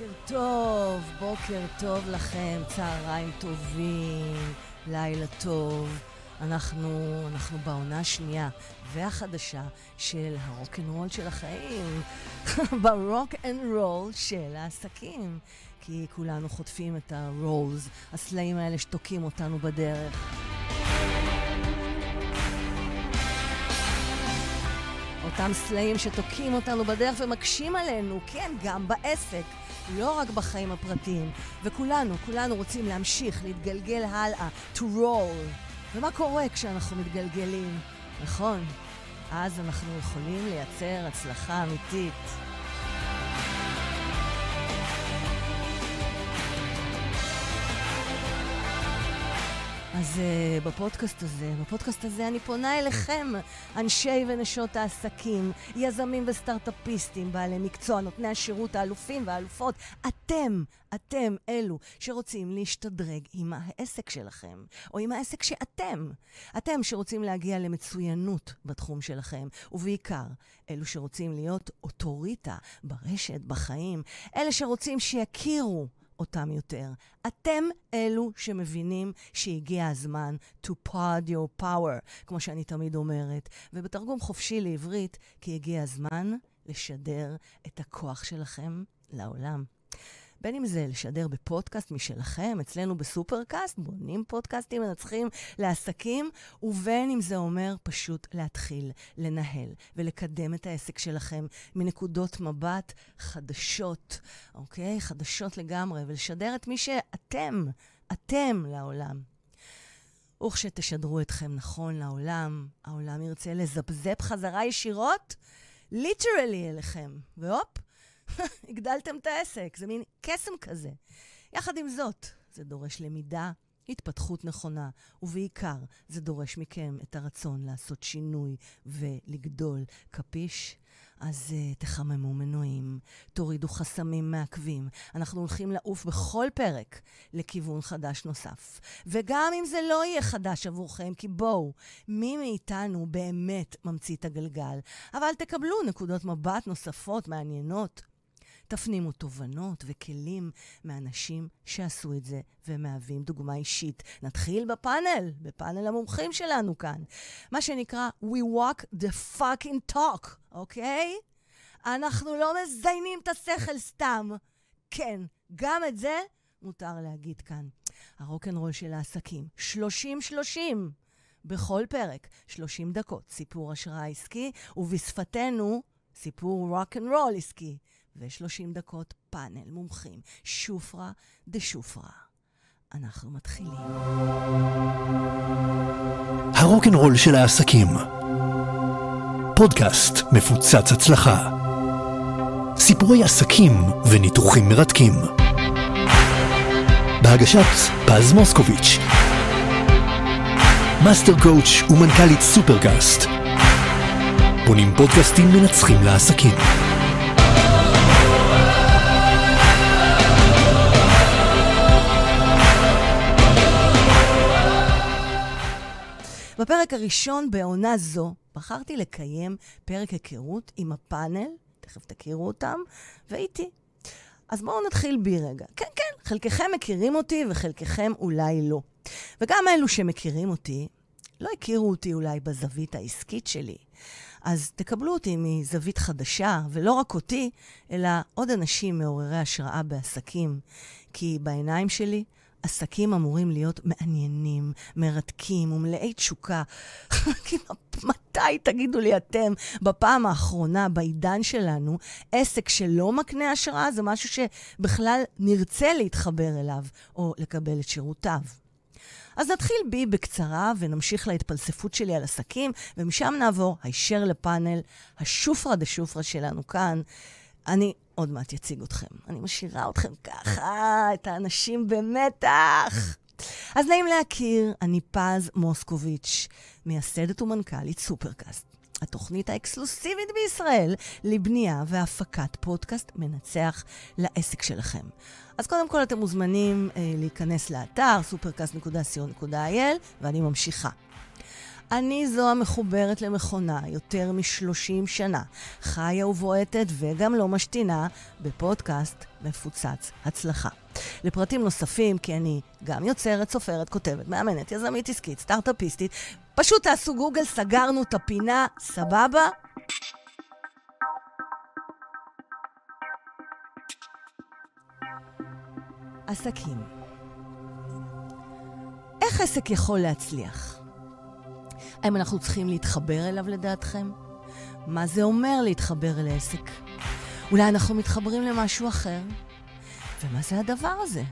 בוקר טוב, בוקר טוב לכם, צהריים טובים, לילה טוב. אנחנו, אנחנו בעונה השנייה והחדשה של הרוקנרול של החיים, ב rock and roll של העסקים. כי כולנו חוטפים את ה rolls, הסלעים האלה שתוקעים אותנו בדרך. אותם סלעים שתוקעים אותנו בדרך ומקשים עלינו, כן, גם בעסק, לא רק בחיים הפרטיים. וכולנו, כולנו רוצים להמשיך, להתגלגל הלאה, to roll. ומה קורה כשאנחנו מתגלגלים? נכון, אז אנחנו יכולים לייצר הצלחה אמיתית. אז uh, בפודקאסט הזה, בפודקאסט הזה אני פונה אליכם, אנשי ונשות העסקים, יזמים וסטארט-אפיסטים, בעלי מקצוע, נותני השירות, האלופים והאלופות. אתם, אתם אלו שרוצים להשתדרג עם העסק שלכם, או עם העסק שאתם. אתם שרוצים להגיע למצוינות בתחום שלכם, ובעיקר, אלו שרוצים להיות אוטוריטה ברשת, בחיים, אלה שרוצים שיכירו. אותם יותר. אתם אלו שמבינים שהגיע הזמן to pod your power, כמו שאני תמיד אומרת, ובתרגום חופשי לעברית, כי הגיע הזמן לשדר את הכוח שלכם לעולם. בין אם זה לשדר בפודקאסט משלכם, אצלנו בסופרקאסט, בונים פודקאסטים מנצחים לעסקים, ובין אם זה אומר פשוט להתחיל לנהל ולקדם את העסק שלכם מנקודות מבט חדשות, אוקיי? חדשות לגמרי, ולשדר את מי שאתם, אתם לעולם. וכשתשדרו אתכם נכון לעולם, העולם ירצה לזפזפ חזרה ישירות, ליטרלי אליכם. והופ, הגדלתם את העסק, זה מין קסם כזה. יחד עם זאת, זה דורש למידה, התפתחות נכונה, ובעיקר, זה דורש מכם את הרצון לעשות שינוי ולגדול. קפיש? אז uh, תחממו מנועים, תורידו חסמים מעכבים. אנחנו הולכים לעוף בכל פרק לכיוון חדש נוסף. וגם אם זה לא יהיה חדש עבורכם, כי בואו, מי מאיתנו באמת ממציא את הגלגל? אבל תקבלו נקודות מבט נוספות, מעניינות. תפנימו תובנות וכלים מאנשים שעשו את זה ומהווים דוגמה אישית. נתחיל בפאנל, בפאנל המומחים שלנו כאן. מה שנקרא We walk the fucking talk, אוקיי? אנחנו לא מזיינים את השכל סתם. כן, גם את זה מותר להגיד כאן. הרוקנרול של העסקים, 30-30. בכל פרק, 30 דקות, סיפור השראה עסקי, ובשפתנו, סיפור rock and roll עסקי. ו-30 דקות פאנל מומחים, שופרה דה שופרה. אנחנו מתחילים. הרוקנרול של העסקים. פודקאסט מפוצץ הצלחה. סיפורי עסקים וניתוחים מרתקים. בהגשת פז מוסקוביץ' master coach ומנכ"לית סופרקאסט. בונים פודקאסטים מנצחים לעסקים בפרק הראשון בעונה זו בחרתי לקיים פרק היכרות עם הפאנל, תכף תכירו אותם, ואיתי. אז בואו נתחיל בי רגע. כן, כן, חלקכם מכירים אותי וחלקכם אולי לא. וגם אלו שמכירים אותי, לא הכירו אותי אולי בזווית העסקית שלי. אז תקבלו אותי מזווית חדשה, ולא רק אותי, אלא עוד אנשים מעוררי השראה בעסקים. כי בעיניים שלי, עסקים אמורים להיות מעניינים, מרתקים ומלאי תשוקה. כי מתי, תגידו לי אתם, בפעם האחרונה, בעידן שלנו, עסק שלא מקנה השראה זה משהו שבכלל נרצה להתחבר אליו או לקבל את שירותיו. אז נתחיל בי בקצרה ונמשיך להתפלספות שלי על עסקים, ומשם נעבור הישר לפאנל, השופרה דה שופרה שלנו כאן. אני עוד מעט אציג אתכם. אני משאירה אתכם ככה, את האנשים במתח. אז נעים להכיר, אני פז מוסקוביץ', מייסדת ומנכ"לית סופרקאסט. התוכנית האקסקלוסיבית בישראל לבנייה והפקת פודקאסט מנצח לעסק שלכם. אז קודם כל אתם מוזמנים אה, להיכנס לאתר supercast.co.il ואני ממשיכה. אני זו המחוברת למכונה יותר מ-30 שנה, חיה ובועטת וגם לא משתינה בפודקאסט מפוצץ הצלחה. לפרטים נוספים, כי אני גם יוצרת, סופרת, כותבת, מאמנת, יזמית עסקית, סטארט-אפיסטית, פשוט תעשו גוגל, סגרנו את הפינה, סבבה? עסקים. איך עסק יכול להצליח? האם אנחנו צריכים להתחבר אליו לדעתכם? מה זה אומר להתחבר אל עסק? אולי אנחנו מתחברים למשהו אחר? ומה זה הדבר הזה?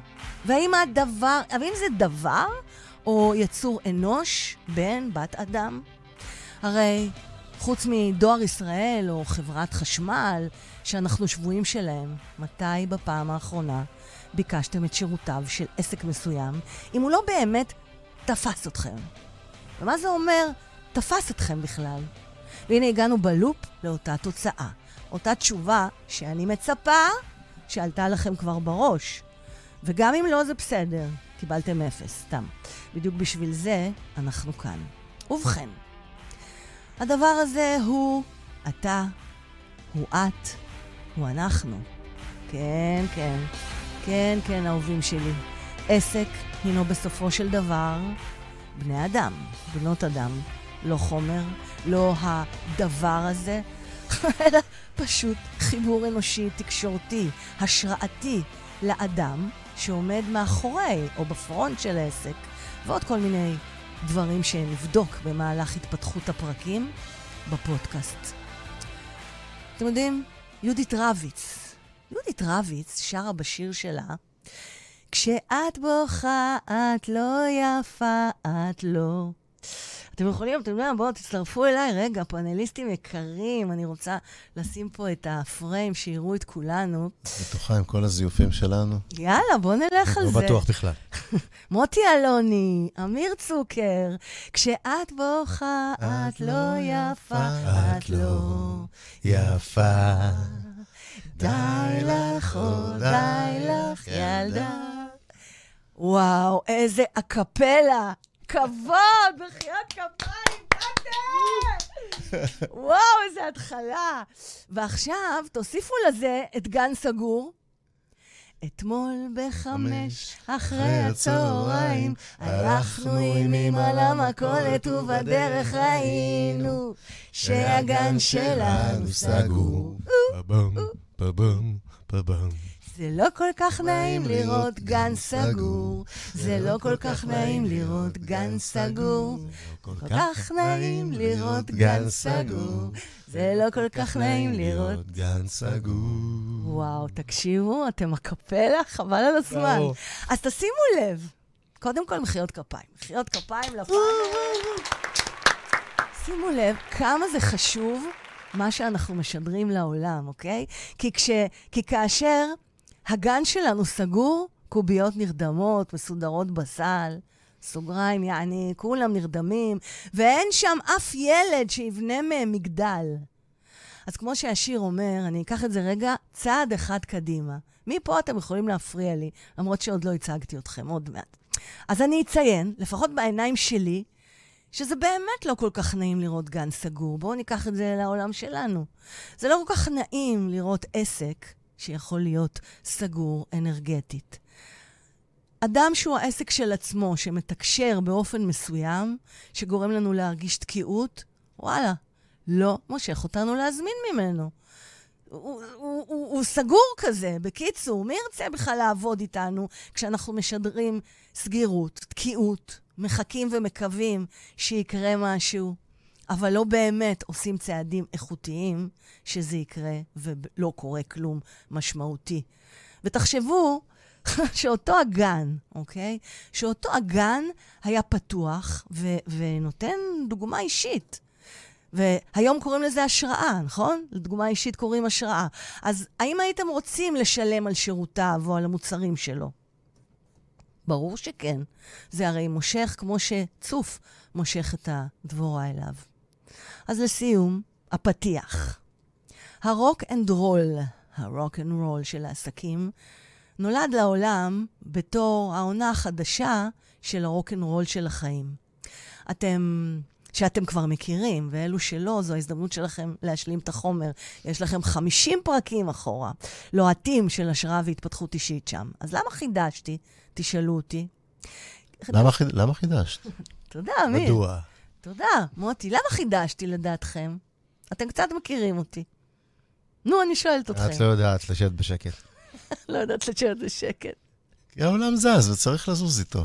והאם הדבר, האם זה דבר או יצור אנוש, בן, בת אדם? הרי חוץ מדואר ישראל או חברת חשמל, שאנחנו שבויים שלהם, מתי בפעם האחרונה ביקשתם את שירותיו של עסק מסוים, אם הוא לא באמת תפס אתכם? ומה זה אומר תפס אתכם בכלל? והנה הגענו בלופ לאותה תוצאה. אותה תשובה שאני מצפה שעלתה לכם כבר בראש. וגם אם לא, זה בסדר. קיבלתם אפס, סתם. בדיוק בשביל זה אנחנו כאן. ובכן, הדבר הזה הוא אתה, הוא את, הוא אנחנו. כן, כן, כן, כן, אהובים שלי. עסק הינו בסופו של דבר בני אדם, בנות אדם, לא חומר, לא הדבר הזה, אלא פשוט חיבור אנושי, תקשורתי, השראתי לאדם שעומד מאחורי או בפרונט של העסק, ועוד כל מיני דברים שנבדוק במהלך התפתחות הפרקים בפודקאסט. אתם יודעים, יהודית רביץ, יהודית רביץ שרה בשיר שלה, כשאת בוכה את לא יפה, את לא. אתם יכולים, אתם יודעים, בואו תצטרפו אליי. רגע, פאנליסטים יקרים, אני רוצה לשים פה את הפריים, שיראו את כולנו. בטוחה עם כל הזיופים שלנו. יאללה, בואו נלך על לא זה. בטוח בכלל. מוטי אלוני, אמיר צוקר, כשאת בוכה, את לא יפה, את לא יפה. די לך, די לך, ילדה. וואו, איזה אקפלה. כבוד, בחייאת כפיים, באתם! וואו, איזה התחלה. ועכשיו, תוסיפו לזה את גן סגור. אתמול בחמש אחרי הצהריים הלכנו עם אמא למכולת ובדרך ראינו שהגן שלנו סגור. פבם, פבם, פבם. זה לא כל כך נעים לראות גן סגור, זה לא כל כך נעים לראות גן סגור, כל כך נעים לראות גן סגור, זה לא כל כך נעים לראות... גן סגור. וואו, תקשיבו, אתם הקפלה, חבל על הזמן. אז תשימו לב, קודם כל מחיאות כפיים. מחיאות כפיים לפאנל. שימו לב כמה זה חשוב מה שאנחנו משדרים לעולם, אוקיי? כי, כש, כי כאשר הגן שלנו סגור, קוביות נרדמות, מסודרות בסל, סוגריים, יעני, כולם נרדמים, ואין שם אף ילד שיבנה מהם מגדל. אז כמו שהשיר אומר, אני אקח את זה רגע צעד אחד קדימה. מפה אתם יכולים להפריע לי, למרות שעוד לא הצגתי אתכם, עוד מעט. אז אני אציין, לפחות בעיניים שלי, שזה באמת לא כל כך נעים לראות גן סגור. בואו ניקח את זה לעולם שלנו. זה לא כל כך נעים לראות עסק שיכול להיות סגור אנרגטית. אדם שהוא העסק של עצמו, שמתקשר באופן מסוים, שגורם לנו להרגיש תקיעות, וואלה, לא מושך אותנו להזמין ממנו. הוא, הוא, הוא, הוא, סגור כזה, בקיצור, מי ירצה בכלל לעבוד איתנו כשאנחנו משדרים סגירות, תקיעות, מחכים ומקווים שיקרה משהו, אבל לא באמת עושים צעדים איכותיים שזה יקרה ולא קורה כלום משמעותי. ותחשבו שאותו הגן, אוקיי? שאותו הגן היה פתוח ו- ונותן דוגמה אישית. והיום קוראים לזה השראה, נכון? לדוגמה אישית קוראים השראה. אז האם הייתם רוצים לשלם על שירותיו או על המוצרים שלו? ברור שכן. זה הרי מושך כמו שצוף מושך את הדבורה אליו. אז לסיום, הפתיח. ה rock and roll, ה rock and roll של העסקים, נולד לעולם בתור העונה החדשה של ה rock and roll של החיים. אתם שאתם כבר מכירים, ואלו שלא, זו ההזדמנות שלכם להשלים את החומר. יש לכם 50 פרקים אחורה, לוהטים של השראה והתפתחות אישית שם. אז למה חידשתי? תשאלו אותי. למה חיד- למה חידשת? תודה, אמיר. מדוע? תודה, מוטי. למה חידשתי לדעתכם? אתם קצת מכירים אותי. נו, אני שואלת אתכם. את לא יודעת לשבת בשקט. לא יודעת לשבת בשקט. כי העולם זז וצריך לזוז איתו.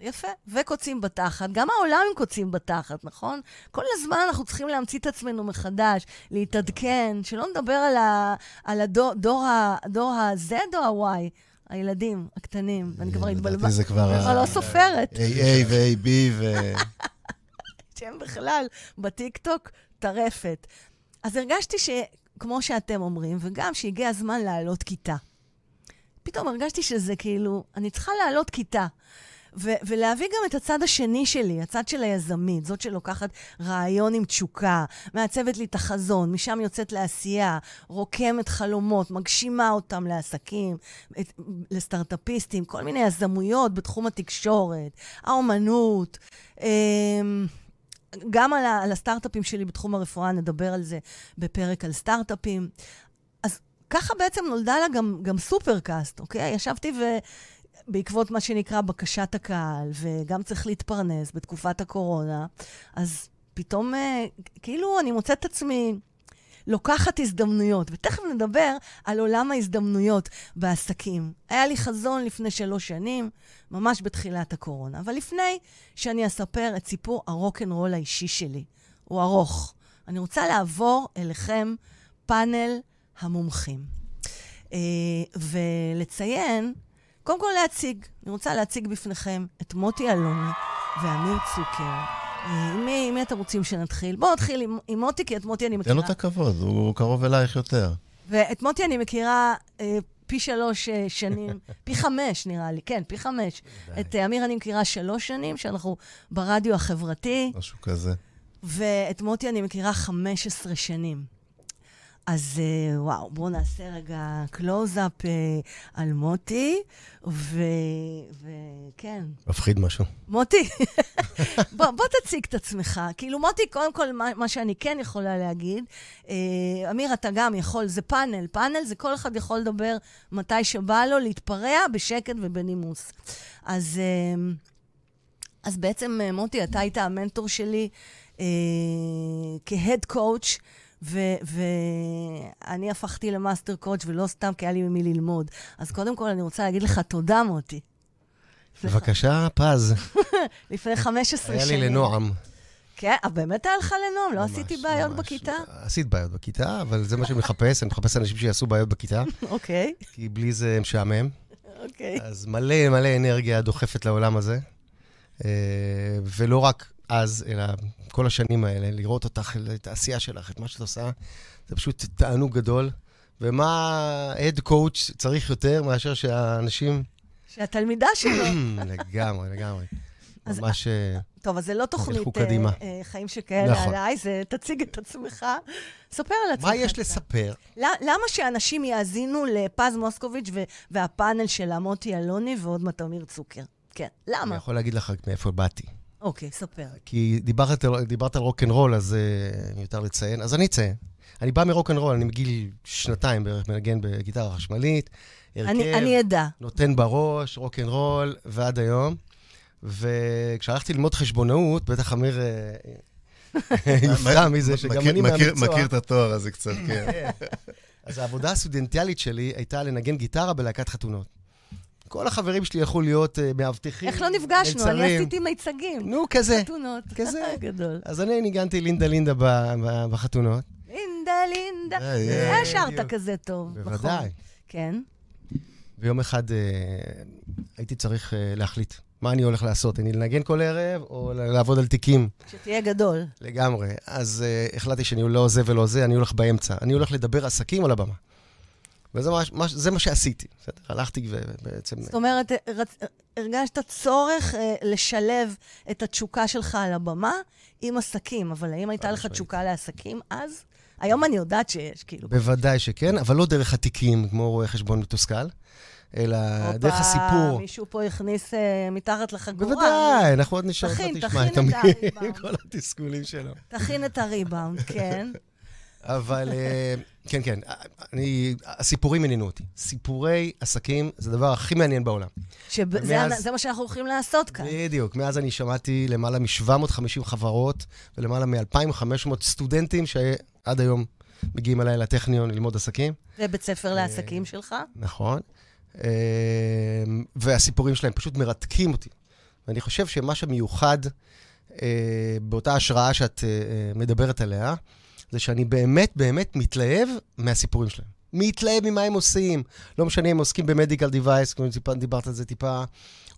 יפה. וקוצים בתחת. גם העולם עם קוצים בתחת, נכון? כל הזמן אנחנו צריכים להמציא את עצמנו מחדש, להתעדכן, שלא נדבר על, ה, על הדור, דור, ה-Z או ה-Y, הילדים הקטנים. ואני כבר התבלבלתי. לדעתי זה כבר... אני כבר לא סופרת. AA ו-AB ו... שהם בכלל בטיקטוק טרפת. אז הרגשתי שכמו שאתם אומרים, וגם שהגיע הזמן לעלות כיתה. פתאום הרגשתי שזה כאילו, אני צריכה לעלות כיתה. ו- ולהביא גם את הצד השני שלי, הצד של היזמית, זאת שלוקחת רעיון עם תשוקה, מעצבת לי את החזון, משם יוצאת לעשייה, רוקמת חלומות, מגשימה אותם לעסקים, את, לסטארט-אפיסטים, כל מיני יזמויות בתחום התקשורת, האומנות. אמ, גם על, ה- על הסטארט-אפים שלי בתחום הרפואה, נדבר על זה בפרק על סטארט-אפים. אז ככה בעצם נולדה לה גם, גם סופרקאסט, אוקיי? ישבתי ו... בעקבות מה שנקרא בקשת הקהל, וגם צריך להתפרנס בתקופת הקורונה, אז פתאום, אה, כאילו, אני מוצאת את עצמי לוקחת הזדמנויות, ותכף נדבר על עולם ההזדמנויות בעסקים. היה לי חזון לפני שלוש שנים, ממש בתחילת הקורונה, אבל לפני שאני אספר את סיפור הרוקנרול האישי שלי, הוא ארוך. אני רוצה לעבור אליכם פאנל המומחים. אה, ולציין, קודם כל להציג, אני רוצה להציג בפניכם את מוטי אלוני ואמיר צוקר. מי, מי אתם רוצים שנתחיל? בואו נתחיל עם, עם מוטי, כי את מוטי אני מכירה. תן לו את הכבוד, הוא קרוב אלייך יותר. ואת מוטי אני מכירה אה, פי שלוש אה, שנים, פי חמש נראה לי, כן, פי חמש. את אה, אמיר אני מכירה שלוש שנים, שאנחנו ברדיו החברתי, משהו כזה. ואת מוטי אני מכירה 15 שנים. אז אה, וואו, בואו נעשה רגע קלוז-אפ אה, על מוטי, וכן, מפחיד משהו. מוטי, בוא, בוא תציג את עצמך. כאילו, מוטי, קודם כל, מה, מה שאני כן יכולה להגיד, אה, אמיר, אתה גם יכול, זה פאנל. פאנל זה כל אחד יכול לדבר מתי שבא לו, להתפרע בשקט ובנימוס. אז, אה, אז בעצם, מוטי, אתה היית המנטור שלי אה, כ head coach. ואני הפכתי ל master coach ולא סתם כי היה לי ממי ללמוד. אז קודם כל אני רוצה להגיד לך תודה, מוטי. בבקשה, פז. לפני 15 היה שנים. לי לנועם. כן, אה, באמת היה לך לנועם? לא עשיתי בעיות. בכיתה? עשית בעיות בכיתה, אבל זה מה שאני מחפש, אני מחפש אנשים שיעשו בעיות בכיתה, אוקיי, כי בלי זה משעמם. אוקיי. אז מלא מלא אנרגיה דוחפת לעולם הזה. אה, ולא רק אז, אלא כל השנים האלה, לראות אותך, את העשייה שלך, את מה שאת עושה, זה פשוט תענוג גדול. ומה הד קואוץ' צריך יותר מאשר שהאנשים... שהתלמידה שלו... לגמרי, לגמרי. אז- ממש... אה, טוב, אז זה לא תוכנית אה. אה, חיים שכאלה נכון. עליי, זה תציג את עצמך. ספר על עצמך. מה יש. לספר? למה שאנשים יאזינו לפז מוסקוביץ' ו- והפאנל של מוטי אלוני ועוד מעט אמיר צוקר? כן, אני למה? יכול להגיד לך מאיפה באתי. אוקיי, ספר. כי דיברת, על- דיברת על רוקנרול, אז uh, מיותר לציין. אז אני אציין. אני בא מרוקנרול, אני מגיל שנתיים בערך מנגן בגיטרה חשמלית. הרכב, אני אני אדע. נותן בראש, רוקנרול, ועד היום. וכשהלכתי ללמוד חשבונאות, בטח אמיר אה, יופתע מזה שגם מכיר- אני מכיר- מהמקצוע. מכיר את התואר הזה קצת, כן. אז העבודה הסטודנטיאלית שלי הייתה לנגן גיטרה בלהקת חתונות. כל החברים שלי יכלו להיות אה, מאבטחים, איך לא נפגשנו? אני. עשיתי מיצגים. נו, כזה. חתונות. כזה. גדול. אז אני ניגנתי לינדה לינדה ב- ב- בחתונות. לינדה, לינדה. אה, אה, אה, שרת. כזה טוב. בוודאי. כן. ויום אחד אה, הייתי צריך אה, להחליט מה אני הולך לעשות, אני לנגן כל ערב או לעבוד על תיקים שתהיה גדול. לגמרי. אז אה, החלטתי שאני לא זה ולא זה, אני הולך באמצע. אני הולך לדבר עסקים על הבמה. וזה מה, מה, זה מה שעשיתי. בסדר? הלכתי ובעצם... זאת אומרת, רצ... הרגשת צורך אה, לשלב את התשוקה שלך על הבמה עם עסקים, אבל האם הייתה לך. תשוקה לעסקים אז? היום אני יודעת שיש, כאילו. בוודאי שכן, אבל לא דרך התיקים, כמו רואה חשבון מתוסכל, אלא דרך הסיפור. מישהו פה הכניס אה, מתחת לחגורה. בוודאי, אנחנו עוד נשאר, תכין, תכין את הריבאונד. כל התסכולים שלו. תכין את הריבאונד, כן. אבל אה, כן, כן, אני, הסיפורים עניינו אותי. סיפורי עסקים זה הדבר הכי מעניין בעולם. שזה מה שאנחנו הולכים לעשות כאן. בדיוק. מאז אני שמעתי למעלה מ-750 חברות ולמעלה מ-2,500 סטודנטים שעד היום מגיעים אליי לטכניון ללמוד עסקים. זה בית ספר לעסקים שלך? נכון. אה, והסיפורים שלהם פשוט מרתקים אותי. ואני חושב שמה שמיוחד אה, באותה השראה שאת אה, אה, מדברת עליה, זה שאני באמת באמת מתלהב מהסיפורים שלהם. מתלהב ממה הם עושים. לא משנה אם עוסקים במדיקל דיווייס, כמו טיפה, דיברת על זה טיפה,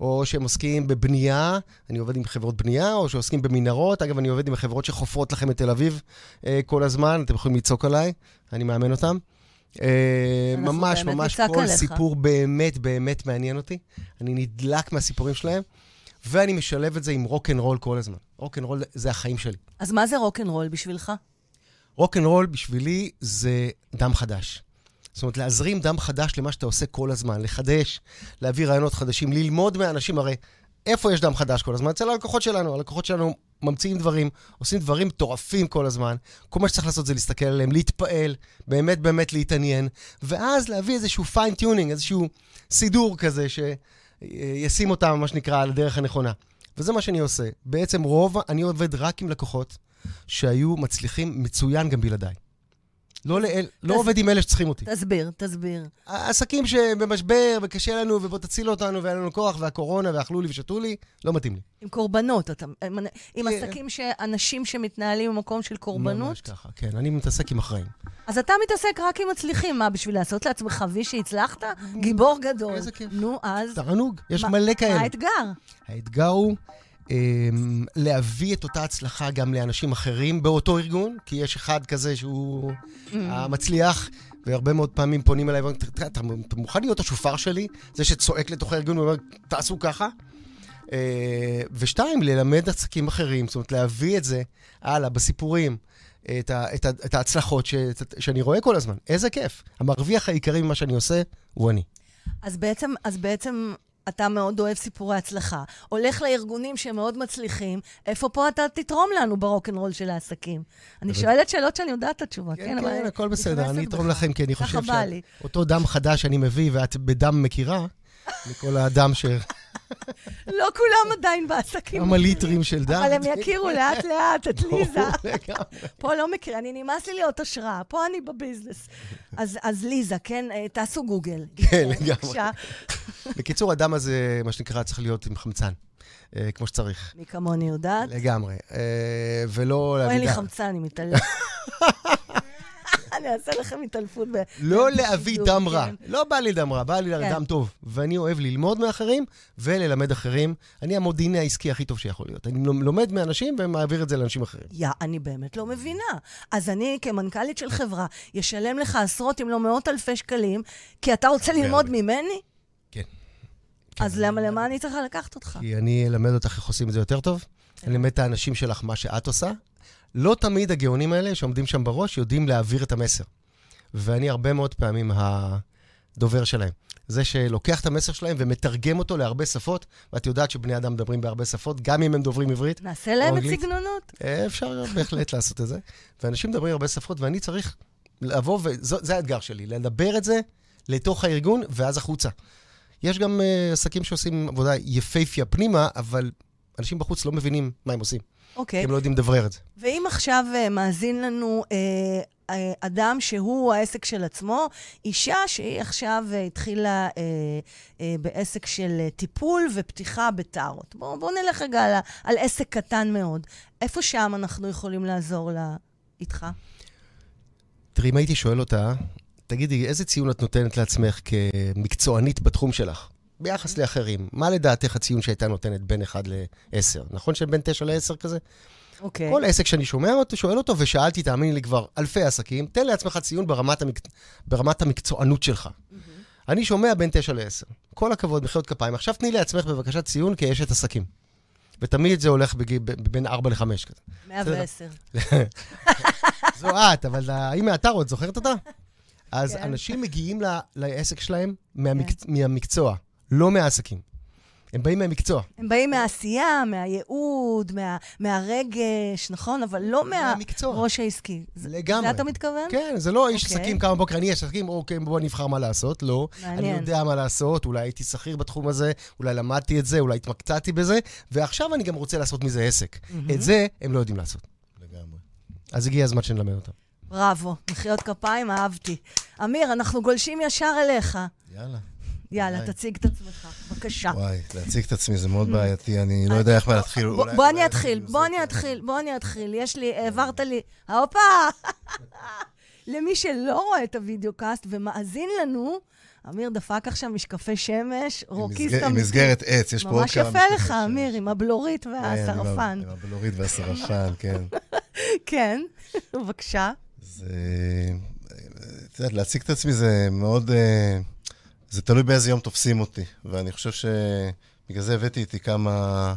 או שהם עוסקים בבנייה, אני עובד עם חברות בנייה, או שעוסקים במנהרות. אגב, אני עובד עם חברות שחופרות לכם את תל אביב אה, כל הזמן, אתם יכולים לצעוק עליי, אני מאמן אותם. אה, ממש, ממש כל עליך. סיפור באמת באמת מעניין אותי. אני נדלק מהסיפורים שלהם, ואני משלב את זה עם rock and roll כל הזמן. rock and roll זה החיים שלי. אז מה זה רוקנרול בשבילך? רול בשבילי זה דם חדש. זאת אומרת, להזרים דם חדש למה שאתה עושה כל הזמן, לחדש, להביא רעיונות חדשים, ללמוד מהאנשים, הרי איפה יש דם חדש כל הזמן? אצל הלקוחות שלנו. הלקוחות שלנו ממציאים דברים, עושים דברים מטורפים כל הזמן. כל מה שצריך לעשות זה להסתכל עליהם, להתפעל, באמת באמת להתעניין, ואז להביא איזשהו fine tuning, איזשהו סידור כזה שישים אותם, מה שנקרא, על הדרך הנכונה. וזה מה שאני עושה. בעצם רוב, אני עובד רק עם לקוחות שהיו מצליחים מצוין גם בלעדיי. לא, לאל, לא תס- עובד עם אלה שצריכים אותי. תסביר, תסביר. עסקים שבמשבר וקשה לנו ובוא תציל אותנו ואין לנו כוח והקורונה ואכלו לי ושתו לי, לא מתאים לי. עם קורבנות, אתה, עם, עם כן. עסקים שאנשים שמתנהלים במקום של קורבנות, ממש ככה, כן. אני מתעסק עם אחראים. אז אתה מתעסק רק עם מצליחים. מה, בשביל לעשות לעצמך וי שהצלחת? גיבור גדול. איזה כיף. נו, אז... תענוג, יש מה- מלא כאלה. מה האתגר? האתגר הוא להביא את אותה הצלחה גם לאנשים אחרים באותו ארגון, כי יש אחד כזה שהוא המצליח, והרבה מאוד פעמים פונים אליי ואומרים, "תראה, אתה אתה מוכן להיות השופר שלי? זה שצועק לתוך הארגון ואומר, תעשו ככה? אה, ושתיים, ללמד עסקים אחרים, זאת אומרת, להביא את זה הלאה בסיפורים. את, ה, את, ה, את ההצלחות ש, שאני רואה כל הזמן. איזה כיף. המרוויח העיקרי ממה שאני עושה הוא אני. אז בעצם, אז בעצם אתה מאוד אוהב סיפורי הצלחה. הולך לארגונים שמאוד מצליחים, איפה פה אתה תתרום לנו ברוקנרול של העסקים? אני שואלת שאלות שאני יודעת את התשובה, כן? כן, כן, הכל בסדר, אני אתרום. לכם, כי אני חושב. שאותו דם חדש שאני מביא, ואת בדם מכירה, מכל האדם ש... לא כולם עדיין בעסקים. כמה ליטרים של דם. אבל הם יכירו לאט-לאט את ליזה. פה לא מכיר, אני נמאס לי להיות השראה, פה אני בביזנס. אז, ליזה, כן, אה, תעשו גוגל. כן, לגמרי. בקיצור, הדם הזה, מה שנקרא, צריך להיות עם חמצן, אה, כמו שצריך. מי כמוני יודעת. לגמרי. אה, ולא אין לי. חמצן, אני מתעלפת. אני אעשה לכם התעלפות. לא להביא דם רע. כן. לא בא לי דם רע, בא לי כן. דם טוב. ואני אוהב ללמוד מאחרים וללמד אחרים. אני המודיעין העסקי הכי טוב שיכול להיות. אני לומד מאנשים ומעביר את זה לאנשים אחרים. יא, אני באמת לא מבינה. אז אני, כמנכ"לית של חברה, ישלם לך עשרות אם לא מאות אלפי שקלים, כי אתה רוצה ללמוד ממני? כן. אז למה, למה אני צריכה לקחת אותך? כי אני אלמד אותך איך עושים את זה יותר טוב. אני אלמד את האנשים שלך מה שאת עושה. לא תמיד הגאונים האלה שעומדים שם בראש יודעים להעביר את המסר. ואני הרבה מאוד פעמים הדובר שלהם. זה שלוקח את המסר שלהם ומתרגם אותו להרבה שפות, ואת יודעת שבני אדם מדברים בהרבה שפות, גם אם הם דוברים עברית. נעשה להם את? סגנונות? אה, אפשר בהחלט לעשות את זה. ואנשים מדברים הרבה שפות, ואני צריך לבוא, וזה האתגר שלי, לדבר את זה לתוך הארגון ואז החוצה. יש גם uh, עסקים שעושים עבודה יפייפיה פנימה, אבל אנשים בחוץ לא מבינים מה הם עושים. אוקיי. הם לא יודעים לדברר את זה. ואם עכשיו אה, מאזין לנו אה, אה, אדם שהוא העסק של עצמו, אישה שהיא עכשיו אה, התחילה אה, אה, בעסק של אה, טיפול ופתיחה בטארות. בואו בוא נלך רגע על, על עסק קטן מאוד. איפה שם אנחנו יכולים לעזור לה איתך? תראי, אם הייתי שואל אותה, תגידי, איזה ציון את נותנת לעצמך כמקצוענית בתחום שלך? ביחס לאחרים, מה לדעתך הציון שהייתה נותנת בין 1 ל-10? נכון שבין 9 ל-10 כזה? אוקיי. כל עסק שאני שומע אותו, שואל אותו, ושאלתי, תאמיני לי, כבר אלפי עסקים, תן לעצמך ציון ברמת, המק... ברמת המקצוענות שלך. אני שומע בין 9 ל-10. כל הכבוד, מחיאות כפיים. עכשיו תני לעצמך בבקשה ציון כאשת עסקים. ותמיד זה הולך בג... ב- בין 4 ל-5 כזה. 110. זו את, אבל האם מהאתר, את זוכרת אותה? אז כן. אנשים מגיעים ל- לעסק שלהם מהמק- מהמקצוע, לא מהעסקים. הם באים מהמקצוע. הם באים מהעשייה, מהייעוד, מה, מהרגש, נכון? אבל לא. מהראש העסקי. זה- לגמרי. זה אתה מתכוון? כן, זה לא איש אוקיי. עסקים, קם בבוקר, אני איש עסקים, אוקיי, בוא נבחר מה לעשות. לא. אני מעניין. יודע מה לעשות, אולי הייתי שכיר בתחום הזה, אולי למדתי את זה, אולי התמקצעתי בזה, ועכשיו אני גם רוצה לעשות מזה עסק. את זה הם לא יודעים לעשות. לגמרי. אז הגיע הזמן שנלמד אותם. בראבו, מחיאות כפיים, אהבתי. אמיר, אנחנו גולשים ישר אליך. יאללה. יאללה. תציג את עצמך, בבקשה. וואי, להציג את עצמי זה מאוד בעייתי, אני לא יודע איך להתחיל. בוא- אני אתחיל, בוא אני אתחיל, בוא אני אתחיל. יש לי, העברת לי... הופה! למי שלא רואה את ה video cast ומאזין לנו, אמיר דפק עכשיו משקפי שמש, רוקיסט מסגר- עם אמיתי. מסגרת עץ, יש פה עוד ממש כמה יפה משקפי לך, שמש. אמיר, עם הבלורית כן, עם. ה- עם הבלורית והסרפן, כן. כן, בבקשה. זה... את יודעת, להציג את עצמי זה מאוד... זה תלוי באיזה יום תופסים אותי. ואני חושב שבגלל זה הבאתי איתי כמה,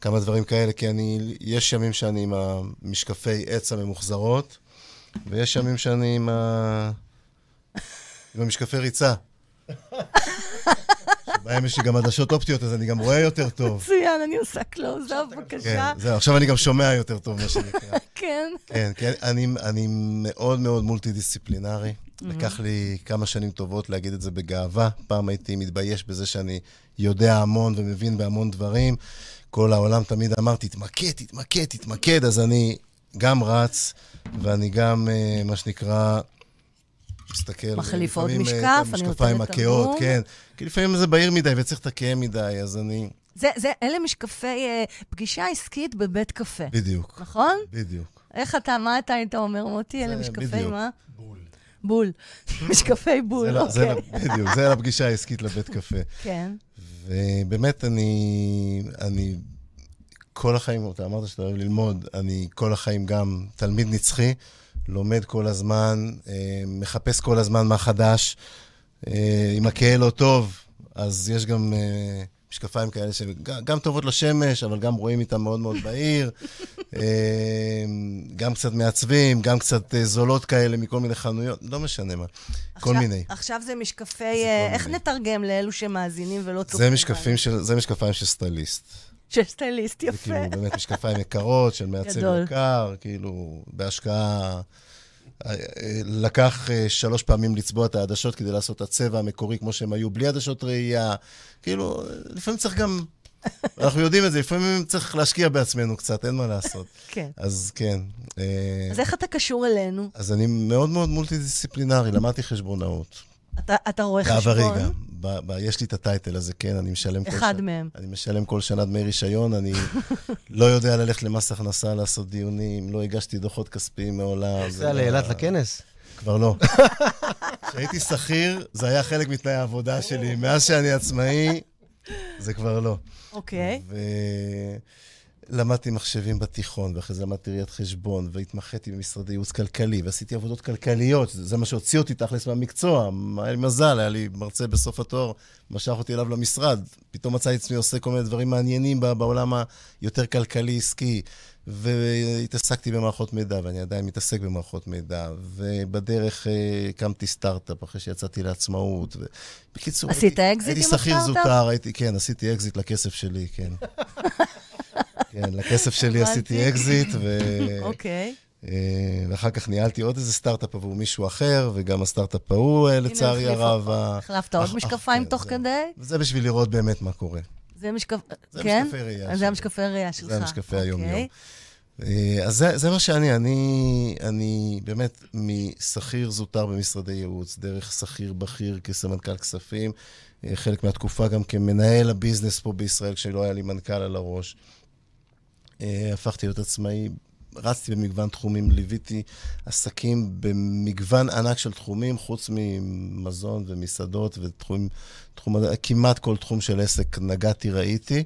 כמה דברים כאלה, כי אני... יש ימים שאני עם המשקפי עץ הממוחזרות, ויש ימים שאני עם ה... עם המשקפי ריצה. שבהם יש לי גם עדשות אופטיות, אז אני גם רואה יותר טוב. מצוין, אני עושה קלוז-אפ, כן, בבקשה. זהו, עכשיו אני גם שומע יותר טוב, מה שנקרא. כן. כן, כן, אני, אני מאוד מאוד מולטי-דיסציפלינרי. לקח לי כמה שנים טובות להגיד את זה בגאווה. פעם הייתי מתבייש בזה שאני יודע המון ומבין בהמון דברים. כל העולם תמיד אמר, תתמקד, תתמקד, תתמקד, אז אני גם רץ, ואני גם, אה, מה שנקרא, מסתכל. מחליף עוד אה, משקף, את אני המשקפיים נותנת הכהות, תרגום. כן. כי לפעמים זה בהיר מדי וצריך לתקן מדי, אז אני... זה, זה, אלה משקפי אה, פגישה עסקית בבית קפה, בדיוק, נכון? בדיוק. איך אתה, מה אתה היית אומר, מוטי? אלה משקפי בדיוק. מה? בול. משקפי בול, זה, ל- זה, אוקיי. בדיוק, זה לפגישה העסקית לבית קפה. כן. ובאמת, אני, אני כל החיים, אתה אמרת שאתה אוהב ללמוד, אני כל החיים גם תלמיד נצחי, לומד כל הזמן, אה, מחפש כל הזמן מה חדש. אה, אם הכהה לא טוב, אז יש גם אה, משקפיים כאלה שגם גם טובות לשמש, אבל גם רואים איתם מאוד מאוד בהיר. אה, גם קצת מעצבים, גם קצת אה, זולות כאלה מכל מיני חנויות, לא משנה מה. כל מיני. עכשיו זה משקפי... זה אה, איך מיני. נתרגם לאלו שמאזינים ולא צופים? זה זה משקפיים של סטייליסט. של סטייליסט, זה יפה. כאילו באמת משקפיים יקרות, של מעצב. יקר, כאילו, בהשקעה... אה, אה, לקח אה, שלוש פעמים לצבוע את העדשות כדי לעשות את הצבע המקורי כמו שהם היו, בלי עדשות ראייה. כאילו, אה, לפעמים צריך גם... אנחנו יודעים את זה, לפעמים צריך להשקיע בעצמנו קצת, אין מה לעשות. כן. אז כן. אה, אז איך אתה קשור אלינו? אז אני מאוד מאוד מולטי-דיסציפלינרי, למדתי חשבונאות. אתה, אתה רואה חשבון? בעברי גם. ב- ב- יש לי את הטייטל הזה, כן, אני משלם כל שנה. אחד מהם. אני משלם כל שנה דמי רישיון, אני לא יודע ללכת למס הכנסה לעשות דיונים, לא הגשתי דוחות כספיים מעולם. זה לא- לאילת לכנס? כבר לא. כשהייתי שכיר, זה היה חלק מתנאי העבודה שלי. מאז שאני עצמאי, זה כבר לא. אוקיי. ולמדתי מחשבים בתיכון, ואחרי זה למדתי ראיית חשבון, והתמחיתי במשרדי ייעוץ כלכלי, ועשיתי עבודות כלכליות, זה מה שהוציא אותי תכלס מהמקצוע. היה לי מזל, היה לי מרצה בסוף התואר, משך אותי אליו למשרד. פתאום מצאתי עצמי עושה כל מיני דברים מעניינים בעולם היותר כלכלי-עסקי. והתעסקתי במערכות מידע, ואני עדיין מתעסק במערכות מידע, ובדרך אה, הקמתי סטארט-אפ אחרי שיצאתי לעצמאות. ו... בקיצור, עשית אקזיט הייתי עם שכיר הסטארט-אפ? זוטר, הייתי, כן, עשיתי אקזיט לכסף שלי, כן. כן, לכסף שלי. עשיתי אקזיט, ו... אוקיי. אה, ואחר כך ניהלתי עוד איזה סטארט-אפ עבור מישהו אחר, וגם הסטארט-אפ ההוא, אה, לצערי הרב... החלפת עוד אח- משקפיים אח- תוך כן, כדי? זה- בשביל לראות באמת מה קורה. זה כן? משקפי ראייה אז זה. המשקפי ראייה שלך. זה המשקפי. היום-יום. אה, אז זה, זה מה שאני, אני, אני באמת משכיר זוטר במשרדי ייעוץ, דרך שכיר בכיר כסמנכ"ל כספים, אה, חלק מהתקופה גם כמנהל הביזנס פה בישראל, כשלא היה לי מנכ"ל על הראש. אה, הפכתי להיות עצמאי, רצתי במגוון תחומים, ליוויתי עסקים במגוון ענק של תחומים, חוץ ממזון ומסעדות ותחומים, תחום, כמעט כל תחום של עסק נגעתי, ראיתי.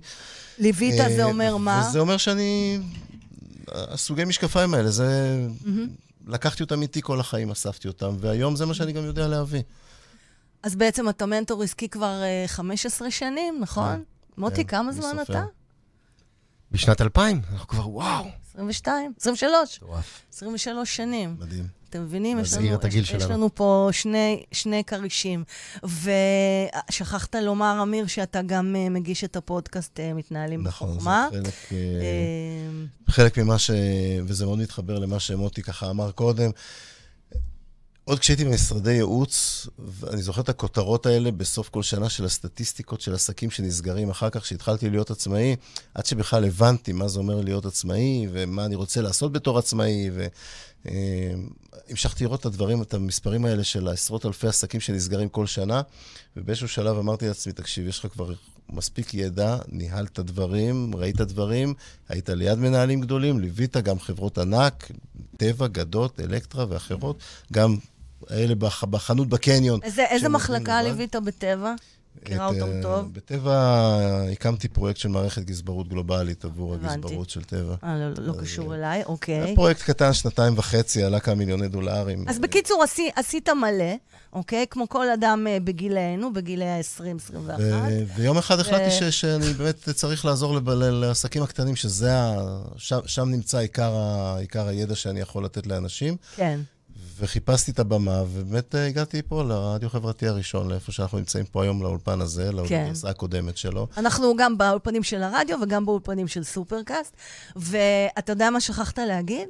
ליווית אה, זה אומר מה? וזה אומר שאני... הסוגי משקפיים האלה, זה... לקחתי אותם איתי כל החיים, אספתי אותם, והיום זה מה שאני גם יודע להביא. אז בעצם אתה מנטור עסקי כבר אה, 15 שנים, נכון? מוטי, כמה זמן. אתה? בשנת 2000, אנחנו כבר, וואו. 22, 23, מטורף. 23 שנים. מדהים. אתם מבינים? יש לנו, את הגיל יש, יש. לנו פה שני, שני כרישים. ושכחת לומר, אמיר, שאתה גם uh, מגיש את הפודקאסט uh, מתנהלים נכון, זה בחוכמה. חלק, אה, אה, חלק ממה ש... וזה מאוד מתחבר למה שמוטי ככה אמר קודם. עוד כשהייתי במשרדי ייעוץ, ואני זוכר את הכותרות האלה בסוף כל שנה של הסטטיסטיקות של עסקים שנסגרים אחר כך, כשהתחלתי להיות עצמאי, עד שבכלל הבנתי מה זה אומר להיות עצמאי, ומה אני רוצה לעשות בתור עצמאי, והמשכתי לראות את הדברים, את המספרים האלה של עשרות אלפי עסקים שנסגרים כל שנה, ובאיזשהו שלב אמרתי לעצמי, תקשיב, יש לך כבר מספיק ידע, ניהלת דברים, ראית דברים, היית ליד מנהלים גדולים, ליווית גם חברות ענק, טבע, גדות, אלקטרה ואחרות, גם האלה בח, בחנות בקניון. איזה, איזה מחלקה. ליווית בטבע? מכירה אותם אה, טוב? בטבע הקמתי פרויקט של מערכת גזברות גלובלית עבור הבנתי. הגזברות של טבע. אה, לא, לא אז, קשור אה, אליי, אוקיי. היה פרויקט קטן, שנתיים וחצי, עלה כמה מיליוני דולרים. אז בקיצור, עשי, עשית מלא, אוקיי? כמו כל אדם אה, בגילנו, בגילי ה-20-21. ו- ויום אחד החלטתי ש- שאני באמת צריך לעזור לב- לעסקים הקטנים, שזה ה... שם, שם נמצא עיקר, ה... עיקר הידע שאני יכול לתת לאנשים. כן. וחיפשתי את הבמה, ובאמת אה, הגעתי פה לרדיו חברתי הראשון, לאיפה שאנחנו נמצאים פה היום, לאולפן הזה, לאוניברסיטה הקודמת שלו. אנחנו גם באולפנים של הרדיו וגם באולפנים של סופרקאסט. ואתה יודע מה שכחת להגיד?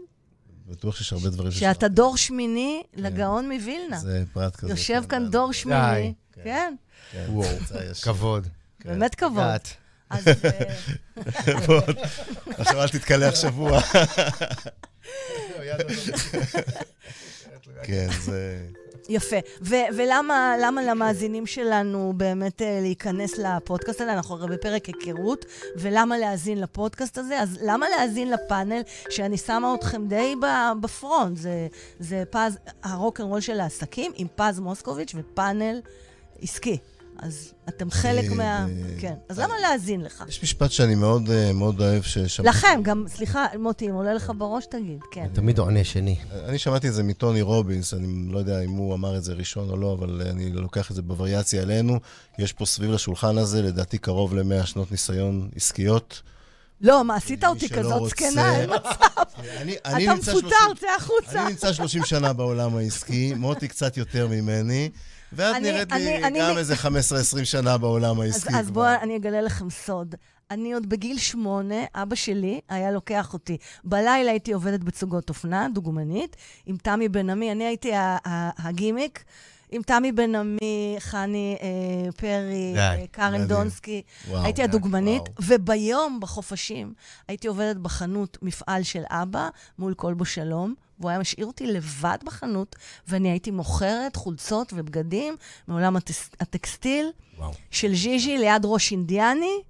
בטוח שיש הרבה דברים שאתה דור שמיני לגאון מווילנה. זה פרט כזה. יושב כן, כאן די. דור שמיני. כן. כן, כן, וואו. כבוד. כן. באמת כבוד. געת. אז אה, בוא, עכשיו אל תתקלח שבוע. כן, זה... יפה. ו- ולמה למה למאזינים שלנו באמת אה, להיכנס לפודקאסט הזה? אנחנו הרי בפרק היכרות, ולמה להאזין לפודקאסט הזה? אז למה להאזין לפאנל שאני שמה אתכם די בפרונט? זה, זה פז, הרוקנרול של העסקים עם פז מוסקוביץ' ופאנל עסקי. אז אתם חלק אה, מה... אה, כן. אז למה להאזין לך? יש משפט שאני מאוד אה, מאוד אוהב ששמעתי. לכם, גם, סליחה, מוטי, אם עולה לך בראש, תגיד, כן. תמיד עונה שני. אני שמעתי את זה מטוני רובינס, אני לא יודע אם הוא אמר את זה ראשון או לא, אבל אני לוקח את זה בווריאציה אלינו. יש פה סביב לשולחן הזה, לדעתי קרוב ל-100 שנות ניסיון עסקיות. לא, מה, עשית אותי כזאת זקנה, אין מצב. אתה מפוטר, 30 צא החוצה. אני נמצא 30 שנה בעולם העסקי, מוטי קצת יותר ממני, ואת אני- נראית לי אני- אני- גם איזה 15-20 שנה בעולם אז, העסקי. אז כבר. בואו אני אגלה לכם סוד. אני עוד בגיל שמונה, אבא שלי היה לוקח אותי. בלילה הייתי עובדת בצוגות אופנה, דוגמנית, עם תמי בן עמי. אני הייתי הגימיק. עם תמי בן עמי, חני אה, פרי, די, אה, קארן מדהים. דונסקי. וואו, הייתי די, הדוגמנית, וואו. וביום, בחופשים, הייתי עובדת בחנות מפעל של אבא, מול כלבו שלום, והוא היה משאיר אותי לבד בחנות, ואני הייתי מוכרת חולצות ובגדים מעולם הטס- הטקסטיל וואו. של ז'יז'י ליד ראש אינדיאני.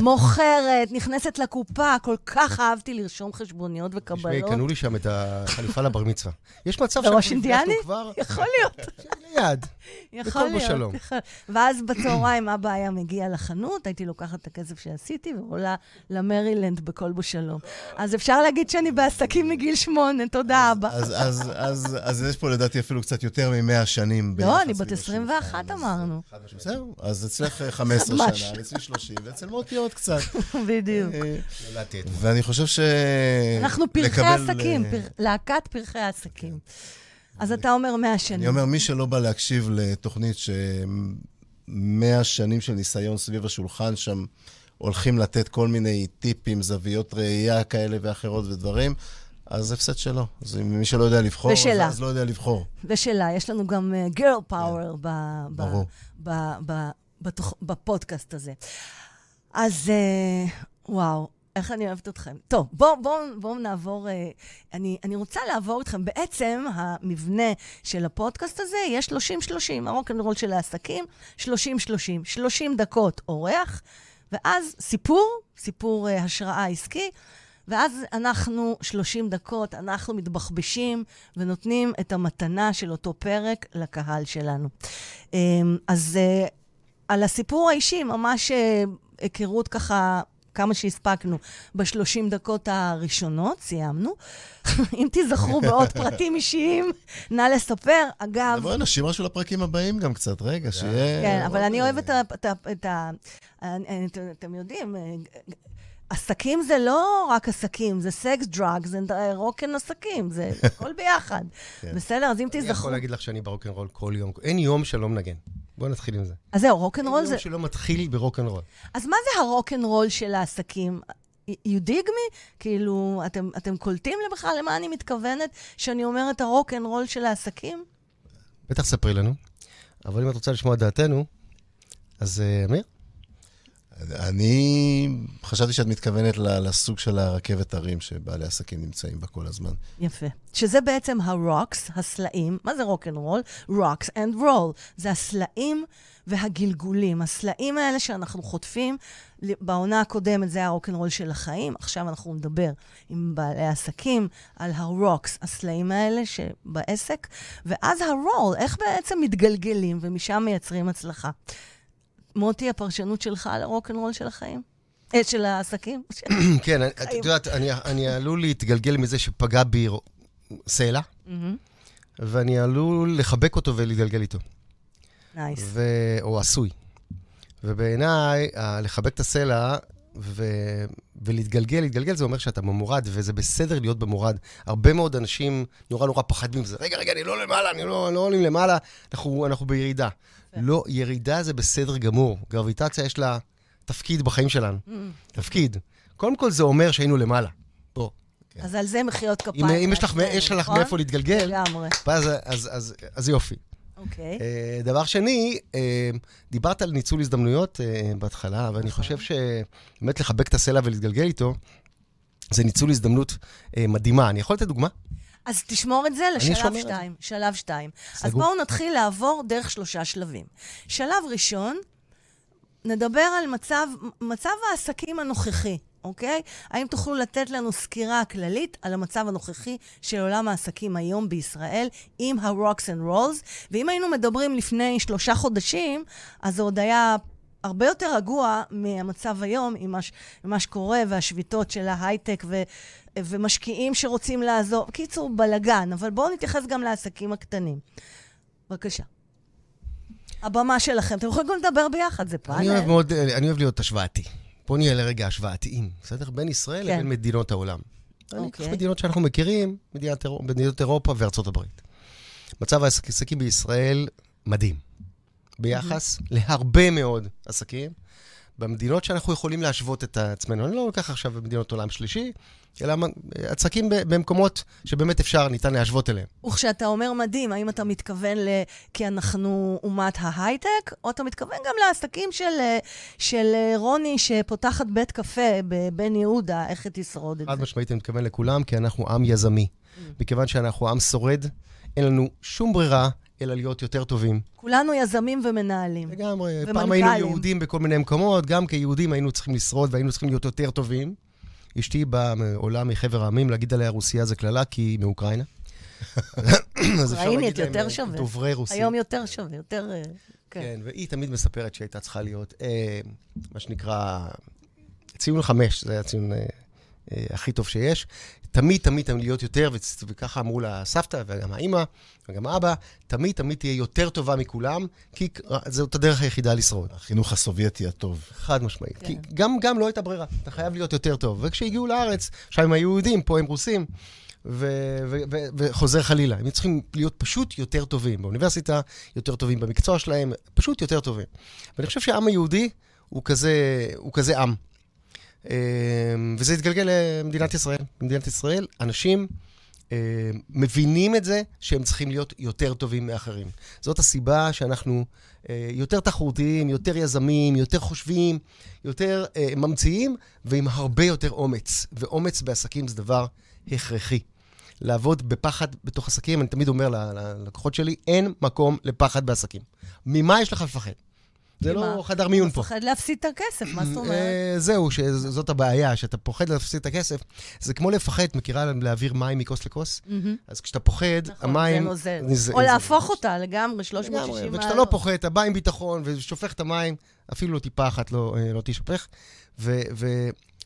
מוכרת, נכנסת לקופה, כל כך אהבתי לרשום חשבוניות תשמעי, וקבלות. קנו לי שם את החליפה לבר מצווה. יש מצב בראש שאנחנו אינדיאני? נפגשנו כבר יכול להיות. ליד. יכול להיות. בשלום. יכול- ואז בצהריים אבא היה מגיע לחנות, הייתי לוקחת את הכסף שעשיתי ועולה למרילנד בכל בו שלום. אז אפשר להגיד שאני בעסקים מגיל שמונה, תודה אבא. אז, אז, אז, אז יש פה לדעתי אפילו קצת יותר מ-100 שנים. לא, אני בת סביב 21 השולחן, אמרנו. זהו, אז אצלך אה, 15 ממש. שנה, אצלי 30, ואצל מוטי עוד קצת. בדיוק. אה. ואני חושב ש... אנחנו פרחי עסקים, אה, להקת פרחי העסקים. אז אתה אומר 100 אני שנים. אומר, מי שלא בא להקשיב לתוכנית ש-100 שנים של ניסיון סביב השולחן שם, הולכים לתת כל מיני טיפים, זוויות ראייה כאלה ואחרות ודברים, אז הפסד שלו. אז מי שלא יודע לבחור, אז, ושלה. אז לא יודע לבחור. ושלה, יש לנו גם גרל פאוור ברור. בפודקאסט הזה. אז אה, וואו, איך אני אוהבת אתכם. טוב, בואו בוא, בוא נעבור, אה, אני, אני רוצה לעבור איתכם. בעצם המבנה של הפודקאסט הזה יהיה 30-30, הרוקנרול של העסקים, 30-30, 30 דקות אורח, ואז סיפור, סיפור אה, השראה עסקי. ואז אנחנו 30 דקות, אנחנו מתבחבשים ונותנים את המתנה של אותו פרק לקהל שלנו. אמ, אז אה, על הסיפור האישי, ממש אה, היכרות ככה, כמה שהספקנו, בשלושים דקות הראשונות, סיימנו. אם תיזכרו בעוד פרטים אישיים, נא לספר. אגב, בואי נשאיר משהו לפרקים הבאים גם קצת, רגע, שיהיה... כן, אבל אני אה, אוהבת את ה- את ה- את ה... אני- את- אתם יודעים, אה, עסקים זה לא רק עסקים, זה סקס, drugs, rock'n עסקים, זה הכל ביחד. כן. בסדר? אז אם אני תזכרו... יכול להגיד לך שאני ברוקנרול כל יום. אין יום שלא מנגן. בואו נתחיל עם זה. אז זהו, רוקנרול אין זה... יום שלא מתחיל ברוקנרול. אז מה זה הרוקנרול של העסקים? you dig me? כאילו, אתם, אתם קולטים בכלל למה אני מתכוונת שאני אומרת הרוקנרול של העסקים? בטח ספרי לנו. אבל אם את רוצה לשמוע דעתנו, אז אה, אמיר? אני חשבתי שאת מתכוונת לסוג של הרכבת הרים שבעלי עסקים נמצאים בה כל הזמן. יפה. שזה בעצם ה rocks, הסלעים. מה זה רוקנרול? rocks and roll. זה הסלעים והגלגולים. הסלעים האלה שאנחנו חוטפים, בעונה הקודמת זה היה הרוקנרול של החיים, עכשיו אנחנו נדבר עם בעלי עסקים על ה rocks, הסלעים האלה שבעסק, ואז הרול, איך בעצם מתגלגלים ומשם מייצרים הצלחה. מוטי, הפרשנות שלך על הרוקנרול של החיים? אה, של העסקים? כן, את יודעת, אני- עלול להתגלגל מזה שפגע בי סלע, מהמם. ואני עלול לחבק אותו ולהתגלגל איתו. nice. או עשוי. ובעיניי, לחבק את הסלע ו... ולהתגלגל, להתגלגל זה אומר שאתה במורד, וזה בסדר להיות במורד. הרבה מאוד אנשים נורא נורא פחדים מזה. רגע, רגע, אני לא למעלה, אני לא, לא עולים למעלה, אנחנו, אנחנו בירידה. לא, ירידה זה בסדר גמור. גרביטציה יש לה תפקיד בחיים שלנו. תפקיד. קודם כל זה אומר שהיינו למעלה. בוא. אז על זה מחיאות כפיים. אם יש לך, לעצמנו, יש לך נכון? מאיפה להתגלגל, לגמרי. אז, אז, אז, אז יופי. אוקיי. אה, דבר שני, אה, דיברת על ניצול הזדמנויות אה, בהתחלה, ואני נכון. חושב שבאמת לחבק את הסלע ולהתגלגל איתו, זה ניצול הזדמנות מדהימה. אני יכול לתת דוגמה? אז תשמור את זה לשלב את. שתיים. שלב שתיים. אז. בואו נתחיל לעבור דרך שלושה שלבים. שלב ראשון, נדבר על מצב, מצב העסקים הנוכחי, אוקיי? האם תוכלו לתת לנו סקירה כללית על המצב הנוכחי של עולם העסקים היום בישראל עם ה-Rocks and Rolls? ואם היינו מדברים לפני שלושה חודשים, אז זה עוד היה הרבה יותר רגוע מהמצב היום עם מה, ש- עם מה שקורה והשביתות של ההייטק ו, ומשקיעים שרוצים לעזור. קיצור, בלגן, אבל בואו נתייחס גם לעסקים הקטנים. בבקשה. הבמה שלכם. אתם יכולים גם לדבר ביחד, זה פאנל. אני אוהב מאוד, אני אוהב להיות השוואתי. בואו נהיה לרגע השוואתיים, בסדר? בין ישראל כן. לבין מדינות העולם. אני אוקיי. אקח מדינות שאנחנו מכירים, אירו- מדינות אירופה וארצות הברית. מצב העסקים בישראל מדהים. ביחס להרבה מאוד עסקים, במדינות שאנחנו יכולים להשוות את עצמנו. אני לא לוקח עכשיו במדינות עולם שלישי, אלא עסקים במקומות שבאמת אפשר, ניתן להשוות אליהם. וכשאתה אומר מדהים, האם אתה מתכוון ל... כי אנחנו אומת ההייטק, או אתה מתכוון גם לעסקים של, אה, של אה, רוני שפותחת בית קפה בבן יהודה, איך היא תשרוד את חד זה? משמעית אני מתכוון לכולם, כי אנחנו עם יזמי. Mm. מכיוון שאנחנו עם שורד, אין לנו שום ברירה אלא להיות יותר טובים. כולנו יזמים ומנהלים. לגמרי. פעם ומנכ"לים. היינו יהודים בכל מיני מקומות, גם כיהודים היינו צריכים לשרוד והיינו צריכים להיות יותר טובים. אשתי באה מעולם מחבר העמים, להגיד עליה רוסיה זה קללה, כי היא מאוקראינה. אוקראינית יותר אה, שווה. דוברי רוסית. היום יותר שווה, יותר... אה, כן. כן, והיא תמיד מספרת שהייתה צריכה להיות, אה, מה שנקרא, ציון חמש, זה הציון אה, אה, הכי טוב שיש. תמיד, תמיד, תמיד להיות יותר, וככה אמרו לה סבתא, וגם האימא, וגם האבא, תמיד, תמיד תהיה יותר טובה מכולם, כי זאת הדרך היחידה לשרוד. החינוך הסובייטי הטוב. חד משמעית. כן. כי גם, גם לא הייתה ברירה, אתה חייב להיות יותר טוב. וכשהגיעו לארץ, עכשיו הם היו יהודים, פה הם רוסים, ו- ו- ו- וחוזר חלילה. הם צריכים להיות פשוט יותר טובים באוניברסיטה, יותר טובים במקצוע שלהם, פשוט יותר טובים. ואני חושב שהעם היהודי הוא כזה, הוא כזה עם. אמ, וזה התגלגל למדינת ישראל. במדינת ישראל, אנשים אה, מבינים את זה שהם צריכים להיות יותר טובים מאחרים. זאת הסיבה שאנחנו אה, יותר תחרותיים, יותר יזמים, יותר חושבים, יותר אה, ממציאים, ועם הרבה יותר אומץ. ואומץ בעסקים זה דבר הכרחי. לעבוד בפחד בתוך עסקים, אני תמיד אומר ללקוחות שלי, אין מקום לפחד בעסקים. ממה יש לך לפחד? זה? לא חדר מיון פה. מפחד להפסיד את הכסף, מה זאת אומרת? אה, זהו, שזאת הבעיה, שאתה פוחד להפסיד את הכסף. זה כמו לפחד, מכירה להעביר מים מכוס לכוס? אז כשאתה פוחד, נכון, זה המים... נוזל. או. להפוך אותה לגמרי, 360 לגמרי, מעלות. וכשאתה לא פוחד, אתה בא עם ביטחון ושופך את המים, אפילו טיפה אחת לא, אה, לא תישפך. ו-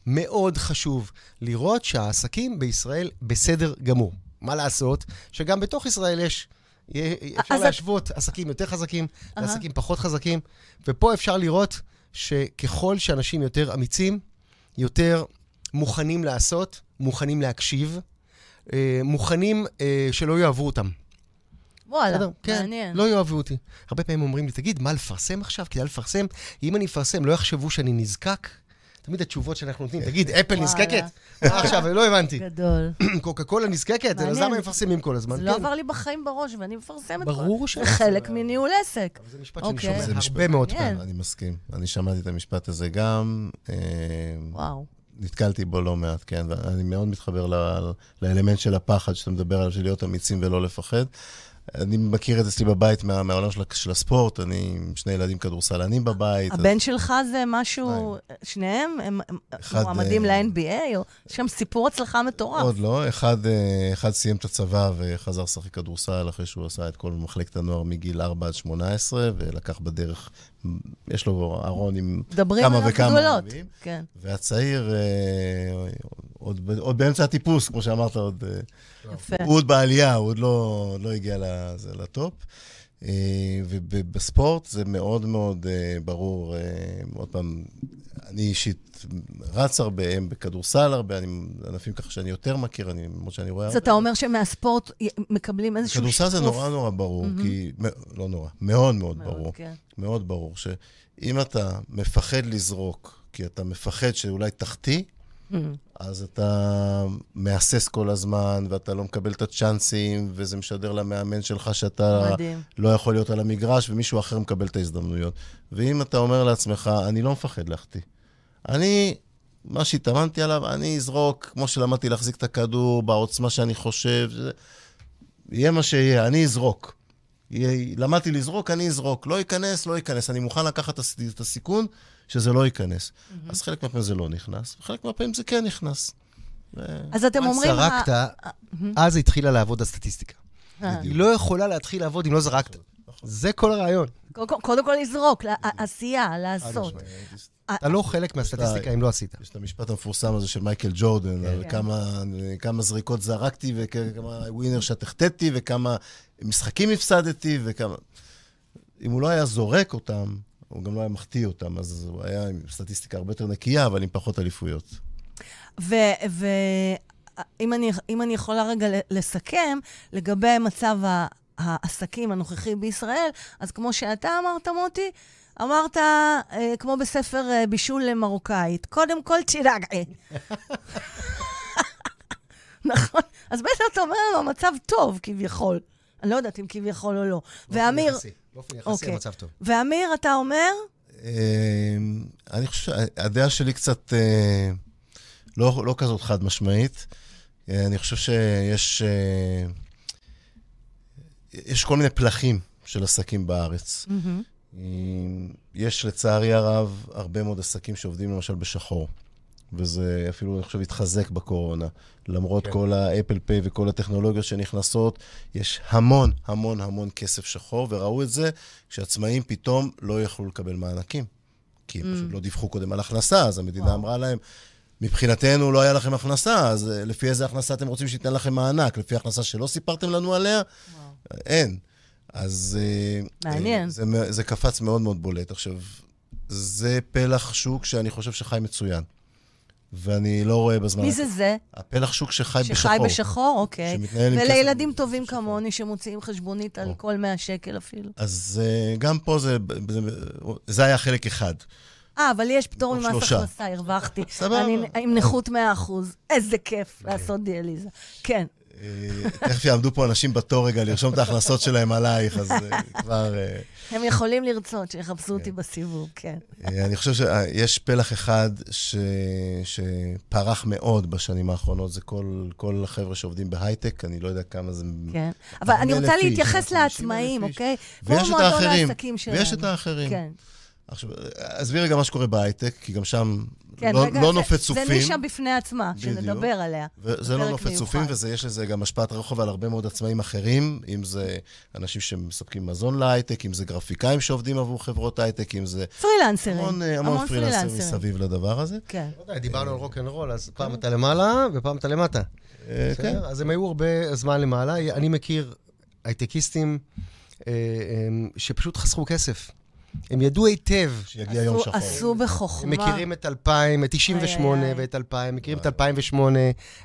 ומאוד חשוב לראות שהעסקים בישראל בסדר גמור. מה לעשות? שגם בתוך ישראל יש... אפשר אז את- להשוות עסקים יותר חזקים אהה. לעסקים פחות חזקים, ופה אפשר לראות שככל שאנשים יותר אמיצים, יותר מוכנים לעשות, מוכנים להקשיב, אה, מוכנים אה, שלא יאהבו אותם. וואלה, בסדר? כן, מעניין. לא יאהבו אותי. הרבה פעמים אומרים לי, תגיד, מה לפרסם עכשיו? כדאי לפרסם. אם אני אפרסם, לא יחשבו שאני נזקק. תמיד התשובות שאנחנו נותנים, תגיד, אפל וואלה. נזקקת? מה עכשיו? לא הבנתי. גדול. קוקה קולה נזקקת? אז. למה הם מפרסמים כל הזמן? זה לא כן. עבר לי בחיים בראש, ואני מפרסמת כבר. ברור ש... זה חלק מניהול עסק. אבל זה משפט שאני אוקיי. שומע הרבה מאוד מעניין. פעמים. אני מסכים. אני שמעתי את המשפט הזה גם. אה, וואו. נתקלתי בו לא מעט, כן, ואני מאוד מתחבר לאלמנט של הפחד שאתה מדבר עליו, של להיות אמיצים ולא לפחד. אני מכיר את זה אצלי בבית מה, מהעולם של, של הספורט, אני עם שני ילדים כדורסלנים בבית. אז- הבן שלך זה משהו, שניהם? הם אחד, מועמדים אה, ל-NBA? או יש שם סיפור הצלחה מטורף. עוד לא, אחד, אה, אחד סיים את הצבא וחזר לשחק כדורסל אחרי שהוא עשה את כל מחלקת הנוער מגיל 4 עד 18, ולקח בדרך, יש לו ארון עם מדברים כמה עליו וכמה גדולות. ילדים. כן. והצעיר, אה, עוד, עוד באמצע הטיפוס, כמו שאמרת, עוד, אה, יפה. הוא עוד בעלייה, הוא עוד לא, לא הגיע לזה, לטופ. אה, ובספורט זה מאוד מאוד אה, ברור. עוד פעם, אני אישית רץ הרבה, הם בכדורסל הרבה, אני ענפים ככה שאני יותר מכיר, אני, למרות שאני רואה אז הרבה. אתה אומר שמהספורט מקבלים איזשהו כדורסל זה שיקוף? נורא נורא ברור, כי... מ- לא נורא, מאוד מאוד מאוד, ברור. כן. מאוד ברור שאם אתה מפחד לזרוק, כי אתה מפחד שאולי תחטיא, Mm. אז אתה מהסס כל הזמן, ואתה לא מקבל את הצ'אנסים, וזה משדר למאמן שלך שאתה מדהים. לא יכול להיות על המגרש, ומישהו אחר מקבל את ההזדמנויות. ואם אתה אומר לעצמך, אני לא מפחד להחטיא. אני, מה שהתאמנתי עליו, אני אזרוק, כמו שלמדתי להחזיק את הכדור, בעוצמה שאני חושב, זה... יהיה מה שיהיה, אני אזרוק. יהיה, למדתי לזרוק, אני אזרוק. לא ייכנס, לא ייכנס. אני מוכן לקחת את הס- את הסיכון שזה לא ייכנס. Mm-hmm. אז חלק מהפעמים זה לא נכנס, וחלק מהפעמים זה כן נכנס. ו- אז אתם אומרים... זרקת, ה- אז התחילה לעבוד הסטטיסטיקה. אה, היא לא יכולה להתחיל לעבוד אם לא זרקת. זה כל הרעיון. קודם- כל לזרוק, עשייה, לעשות. אתה לא חלק מהסטטיסטיקה אם לא עשית. יש את המשפט המפורסם הזה של מייקל ג'ורדן, על כן. כמה, כמה זריקות זרקתי, וכמה ווינר שט החטאתי, וכמה משחקים הפסדתי, וכמה... אם הוא לא היה זורק אותם, הוא גם לא היה מחטיא אותם, אז הוא היה עם סטטיסטיקה הרבה יותר נקייה, אבל עם פחות אליפויות. ואם אני, אם אני יכולה רגע לסכם, לגבי מצב העסקים הנוכחי בישראל, אז כמו שאתה אמרת, מוטי, אמרת, אה, כמו בספר אה, בישול מרוקאית, קודם כל תירגעי. נכון? אז בעצם אתה אומר לנו, המצב טוב כביכול. אני לא יודעת אם כביכול או לא. ואמיר, באופן יחסי אוקיי. המצב טוב. ואמיר, אתה אומר? אה, אני חושב שהדעה שלי קצת אה, לא, לא כזאת חד משמעית. אה, אני חושב שיש יש כל מיני פלחים של עסקים בארץ. אה, יש לצערי הרב הרבה מאוד עסקים שעובדים למשל בשחור. וזה אפילו, אני חושב, התחזק בקורונה. למרות כן. כל האפל פיי וכל הטכנולוגיות שנכנסות, יש המון, המון, המון כסף שחור, וראו את זה כשעצמאים פתאום לא יכלו לקבל מענקים. כי הם פשוט לא דיווחו קודם על הכנסה, אז המדינה וואו. אמרה להם, מבחינתנו לא היה לכם הכנסה, אז אה, לפי איזה הכנסה אתם רוצים שניתן לכם מענק? לפי הכנסה שלא סיפרתם לנו עליה? אין. אז... אה, מעניין. אה, זה, מ- זה קפץ מאוד מאוד בולט. עכשיו, זה פלח שוק שאני חושב שחי מצוין. ואני לא רואה בזמן... מי זה זה? הפלח שוק שחי בשחור. שחי בשחור, אוקיי. שמתנהל עם ולילדים כסף טובים בשחור. כמוני, שמוציאים חשבונית על או. כל 100 שקל אפילו. אז אה, גם פה זה, זה, זה היה חלק אחד. אה, אבל יש פטור ממס. הכנסה, הרווחתי. סבבה. אני עם נכות 100%. איזה כיף אוקיי. לעשות דיאליזה. כן. אה, תכף יעמדו פה אנשים בתור רגע לרשום את ההכנסות שלהם עלייך, אז אה, כבר... אה, הם יכולים לרצות שיחפשו אותי בסיבוב, כן. אני חושב שיש פלח אחד ש... שפרח מאוד בשנים האחרונות, זה כל, כל החבר'ה שעובדים בהייטק, אני לא יודע כמה זה... כן. אבל אני 40,000 רוצה להתייחס 50,000 לעצמאים. אוקיי? ויש את האחרים. ויש את האחרים. כן. עכשיו, עזבי רגע מה שקורה בהייטק, כי גם שם כן, לא, רגע, לא זה- נופת צופים. זה נישה בפני עצמה, בדיוק. שנדבר עליה. וזה לא נופת צופים. ויש לזה גם השפעת רחוב על הרבה מאוד עצמאים אחרים, אם זה אנשים שמספקים מזון להייטק, אם זה גרפיקאים שעובדים עבור חברות הייטק, אם זה פרילנסרים. המון, אה, המון פרילנסרים מסביב לדבר הזה. כן. לא יודע, דיברנו על רוקנרול, אז פעם אתה למעלה ופעם אתה למטה. אה, כן. אז הם היו הרבה זמן למעלה. אני מכיר הייטקיסטים אה, שפשוט חסכו כסף. הם ידעו היטב. שיגיע יום שחור. עשו בחוכמה. הם מכירים את 2000, את 98 איי, איי. ואת 2000, מכירים את 2008,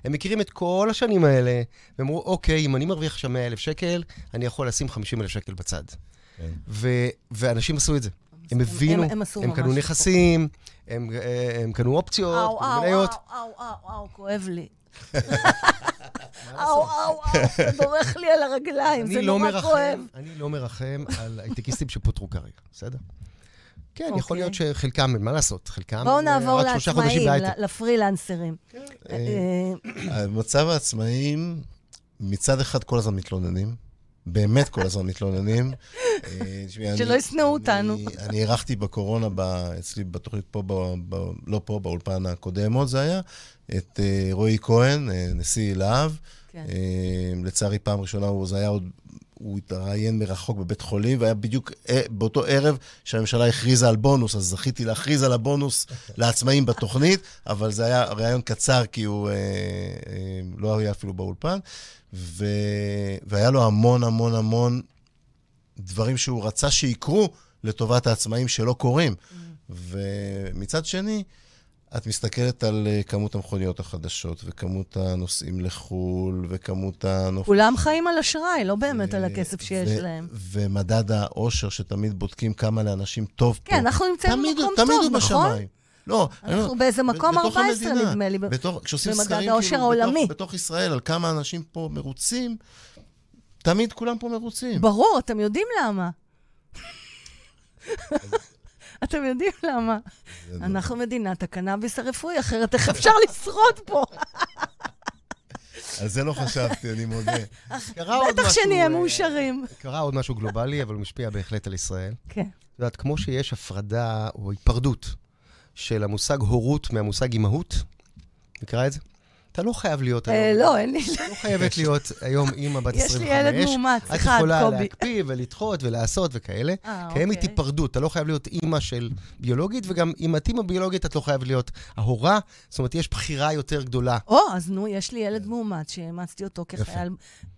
הם מכירים את כל השנים האלה, והם אמרו, אוקיי, אם אני מרוויח עכשיו 100,000 שקל, אני יכול לשים 50,000 שקל בצד. כן. ו- ואנשים עשו את זה. הם הבינו, הם- הם הם קנו. נכסים, הם אה, הם קנו אופציות, קנו מניות. אאו, אאו, אאו, אאו, כואב לי. אאו, אאו, אאו, אתה דורך לי על הרגליים, זה אני לא נורא כואב. אני לא מרחם על הייטקיסטים שפוטרו כרגע, בסדר? כן, יכול אוקיי. להיות שחלקם, מה לעשות, חלקם בואו אה, נעבור רק שלושה חודשים לעצמאים, בהייטק. ל- לפרילנסרים. אה, מצב העצמאים, מצד אחד כל הזמן מתלוננים. באמת כל הזמן מתלוננים. אה, שלא ישנאו אותנו. אני- אני אירחתי בקורונה, ב- אצלי בתוכנית פה, ב- ב- לא פה, באולפן הקודם עוד זה היה, את אה, רועי כהן, אה, נשיא להב. כן. אה, לצערי, פעם ראשונה הוא, זה היה עוד, הוא התראיין מרחוק בבית חולים, והיה בדיוק אה, באותו ערב שהממשלה הכריזה על בונוס, אז זכיתי להכריז על הבונוס לעצמאים בתוכנית, אבל זה היה ראיון קצר, כי הוא אה, אה, לא היה אפילו באולפן, ו, והיה לו המון המון המון דברים שהוא רצה שיקרו לטובת העצמאים שלא קורים. ומצד שני, את מסתכלת על אה, כמות המכוניות החדשות, וכמות הנוסעים לחו"ל, וכמות הנופ... כולם חיים על אשראי, לא באמת על הכסף שיש ו- להם. ומדד האושר, שתמיד בודקים כמה לאנשים טוב פה. כן, אנחנו נמצאים תמיד הוא- במקום תמיד טוב, הוא נכון? בשמיים. לא, אני אנחנו אומר, באיזה מקום בתוך 14, המדינה, נדמה לי. בתוך, במדד האושר כאילו, העולמי. בתוך, בתוך ישראל, על כמה אנשים פה מרוצים, תמיד כולם פה מרוצים. ברור, אתם יודעים למה. אתם יודעים למה. אנחנו מדינת הקנאביס הרפואי, אחרת איך אפשר לשרוד פה? על זה לא חשבתי, אני מודה. קרה עוד בטח שנהיה אה, מאושרים. קרה עוד משהו גלובלי, אבל הוא משפיע בהחלט על ישראל. כן. את יודעת, כמו שיש הפרדה או היפרדות של המושג הורות מהמושג אימהות, נקרא את זה? אתה לא חייב להיות אה, היום. לא, אין לי... לא חייבת להיות היום אימא בת 25. יש לי ילד מאומץ, את אחד, יכולה קובי. להקפיא ולדחות ולעשות וכאלה. אה, קיימת. היפרדות, אתה לא חייב להיות אימא של ביולוגית, וגם אם את אימא ביולוגית, את לא חייב להיות ההורה. זאת אומרת, יש בחירה יותר גדולה. או, אז נו, יש לי ילד מאומץ שאימצתי אותו כחייל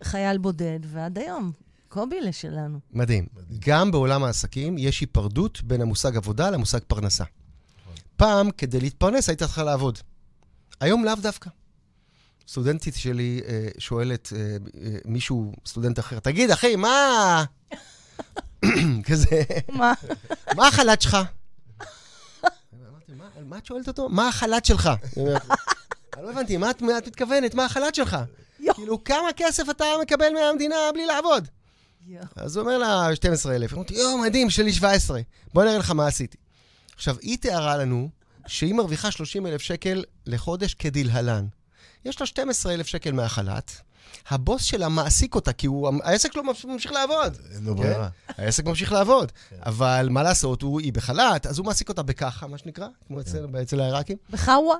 חייל בודד, ועד היום. קובילה שלנו. מדהים. גם בעולם העסקים יש היפרדות בין המושג עבודה למושג פרנסה. פעם, כדי להתפרנס, היית צריכה לעבוד. היום לאו דווקא. סטודנטית שלי אה, שואלת אה, אה, מישהו, סטודנט אחר, תגיד, אחי, מה... כזה, מה? מה החל"ת שלך? אמרתי, "מה- את שואלת אותו? מה החל"ת שלך? אני לא הבנתי, מה את מתכוונת? מה החל"ת שלך? כאילו, כמה כסף אתה מקבל מהמדינה בלי לעבוד? אז הוא אומר לה, 12,000. אמרתי, יואו, מדהים, שלי 17. בוא נראה לך מה עשיתי. עכשיו, היא תיארה לנו שהיא מרוויחה 30,000 שקל לחודש כדלהלן. יש לה 12,000 שקל מהחל"ת, הבוס שלה מעסיק אותה, כי הוא, העסק לא ממשיך לעבוד. אין לו ברירה. העסק ממשיך לעבוד. אבל מה לעשות, הוא, היא בחל"ת, אז הוא מעסיק אותה בככה, מה שנקרא, כמו אצל, אצל העיראקים. בחאווה?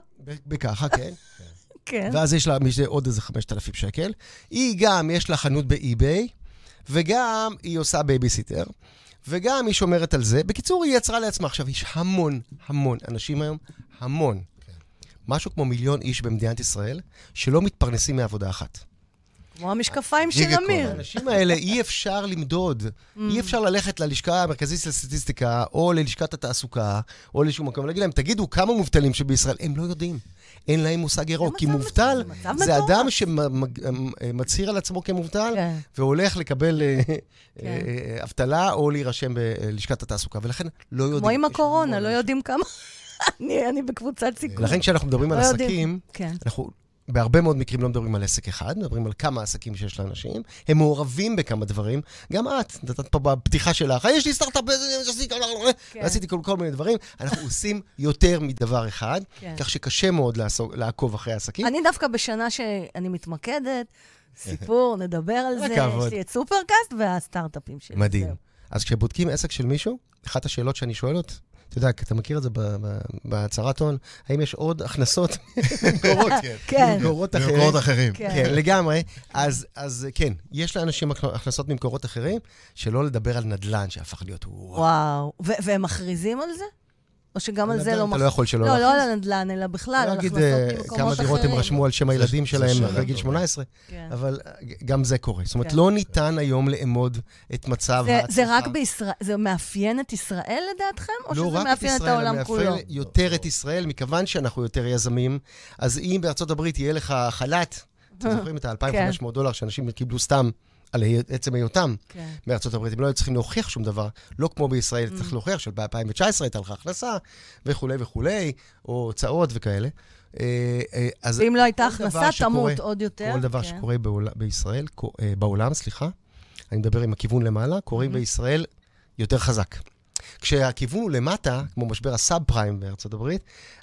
בככה, כן. כן. ואז יש לה מזה עוד איזה 5,000 שקל. היא גם, יש לה חנות ב eBay, וגם היא עושה בייביסיטר, וגם היא שומרת על זה. בקיצור, היא יצרה לעצמה. עכשיו, יש המון, המון אנשים היום, המון. משהו כמו מיליון איש במדינת ישראל, שלא מתפרנסים מעבודה אחת. כמו המשקפיים של אמיר. האנשים האלה, אי אפשר למדוד. אי אפשר ללכת ללשכה המרכזית לסטטיסטיקה, או ללשכת התעסוקה, או לאיזשהו מקום, ולהגיד להם, תגידו, כמה מובטלים שבישראל? הם לא יודעים. אין להם מושג ירוק. כי מובטל זה. אדם שמצהיר על עצמו כמובטל, כן. והולך לקבל אה, כן. אה, אבטלה, או להירשם בלשכת התעסוקה, ולכן לא יודעים. כמו עם הקורונה, לא. יודעים כמה... אני בקבוצת סיכון. לכן כשאנחנו מדברים על לא יודעים. עסקים, כן. אנחנו בהרבה מאוד מקרים לא מדברים על עסק אחד, מדברים על כמה עסקים שיש לאנשים, הם מעורבים בכמה דברים. גם את, נתת פה בפתיחה שלך, יש לי סטארט-אפ, עשיתי- כן. ועשיתי כל כל מיני דברים. אנחנו עושים יותר מדבר אחד, כן. כך שקשה מאוד לעסוק- לעקוב אחרי העסקים. אני דווקא בשנה שאני מתמקדת, סיפור, נדבר על זה. יש לי את סופרקאסט והסטארט-אפים שלי. מדהים. אז כשבודקים עסק של מישהו, אחת השאלות שאני שואל אתה יודע, אתה מכיר את זה בהצהרת הון, האם יש עוד הכנסות ממקורות כן. ממקורות אחרים? במקומות אחרים. כן. כן, לגמרי. אז, אז כן, יש לאנשים הכנסות ממקורות אחרים, שלא לדבר על נדל"ן שהפך להיות וואו. והם מכריזים על זה? או שגם על זה נדל"ן לא... אתה לא יכול שלא לא, לא להכניס. על הנדל"ן, אלא בכלל, לא על הכנסות ממקומות כמה אחרים. דירות הם רשמו על שם הילדים שלהם אחרי גיל טובה. 18, כן. אבל אה, גם זה קורה. זאת אומרת, כן. לא ניתן היום לאמוד את מצב זה- ההצלחה. זה רק בישראל, זה מאפיין את ישראל לדעתכם, או לא שזה רק מאפיין את ישראל, העולם מאפיין כולו? יותר את ישראל, מכיוון שאנחנו יותר יזמים, אז אם בארצות הברית יהיה לך חל"ת, אתם זוכרים את ה-2,500 דולר שאנשים קיבלו סתם על עצם היותם כן. בארצות הברית, הם לא היו צריכים להוכיח שום דבר, לא כמו בישראל, צריך להוכיח שב-2019 הייתה לך הכנסה וכולי וכולי, או הוצאות וכאלה. אה, אה, אז ואם לא הייתה הכנסה, תמות עוד יותר. כל דבר כן. שקורה בעול- בישראל, אה, בעולם, סליחה, אני מדבר עם הכיוון למעלה, קוראים בישראל יותר חזק. כשהכיוון הוא למטה, כמו משבר הסאב פריים בארצות הברית,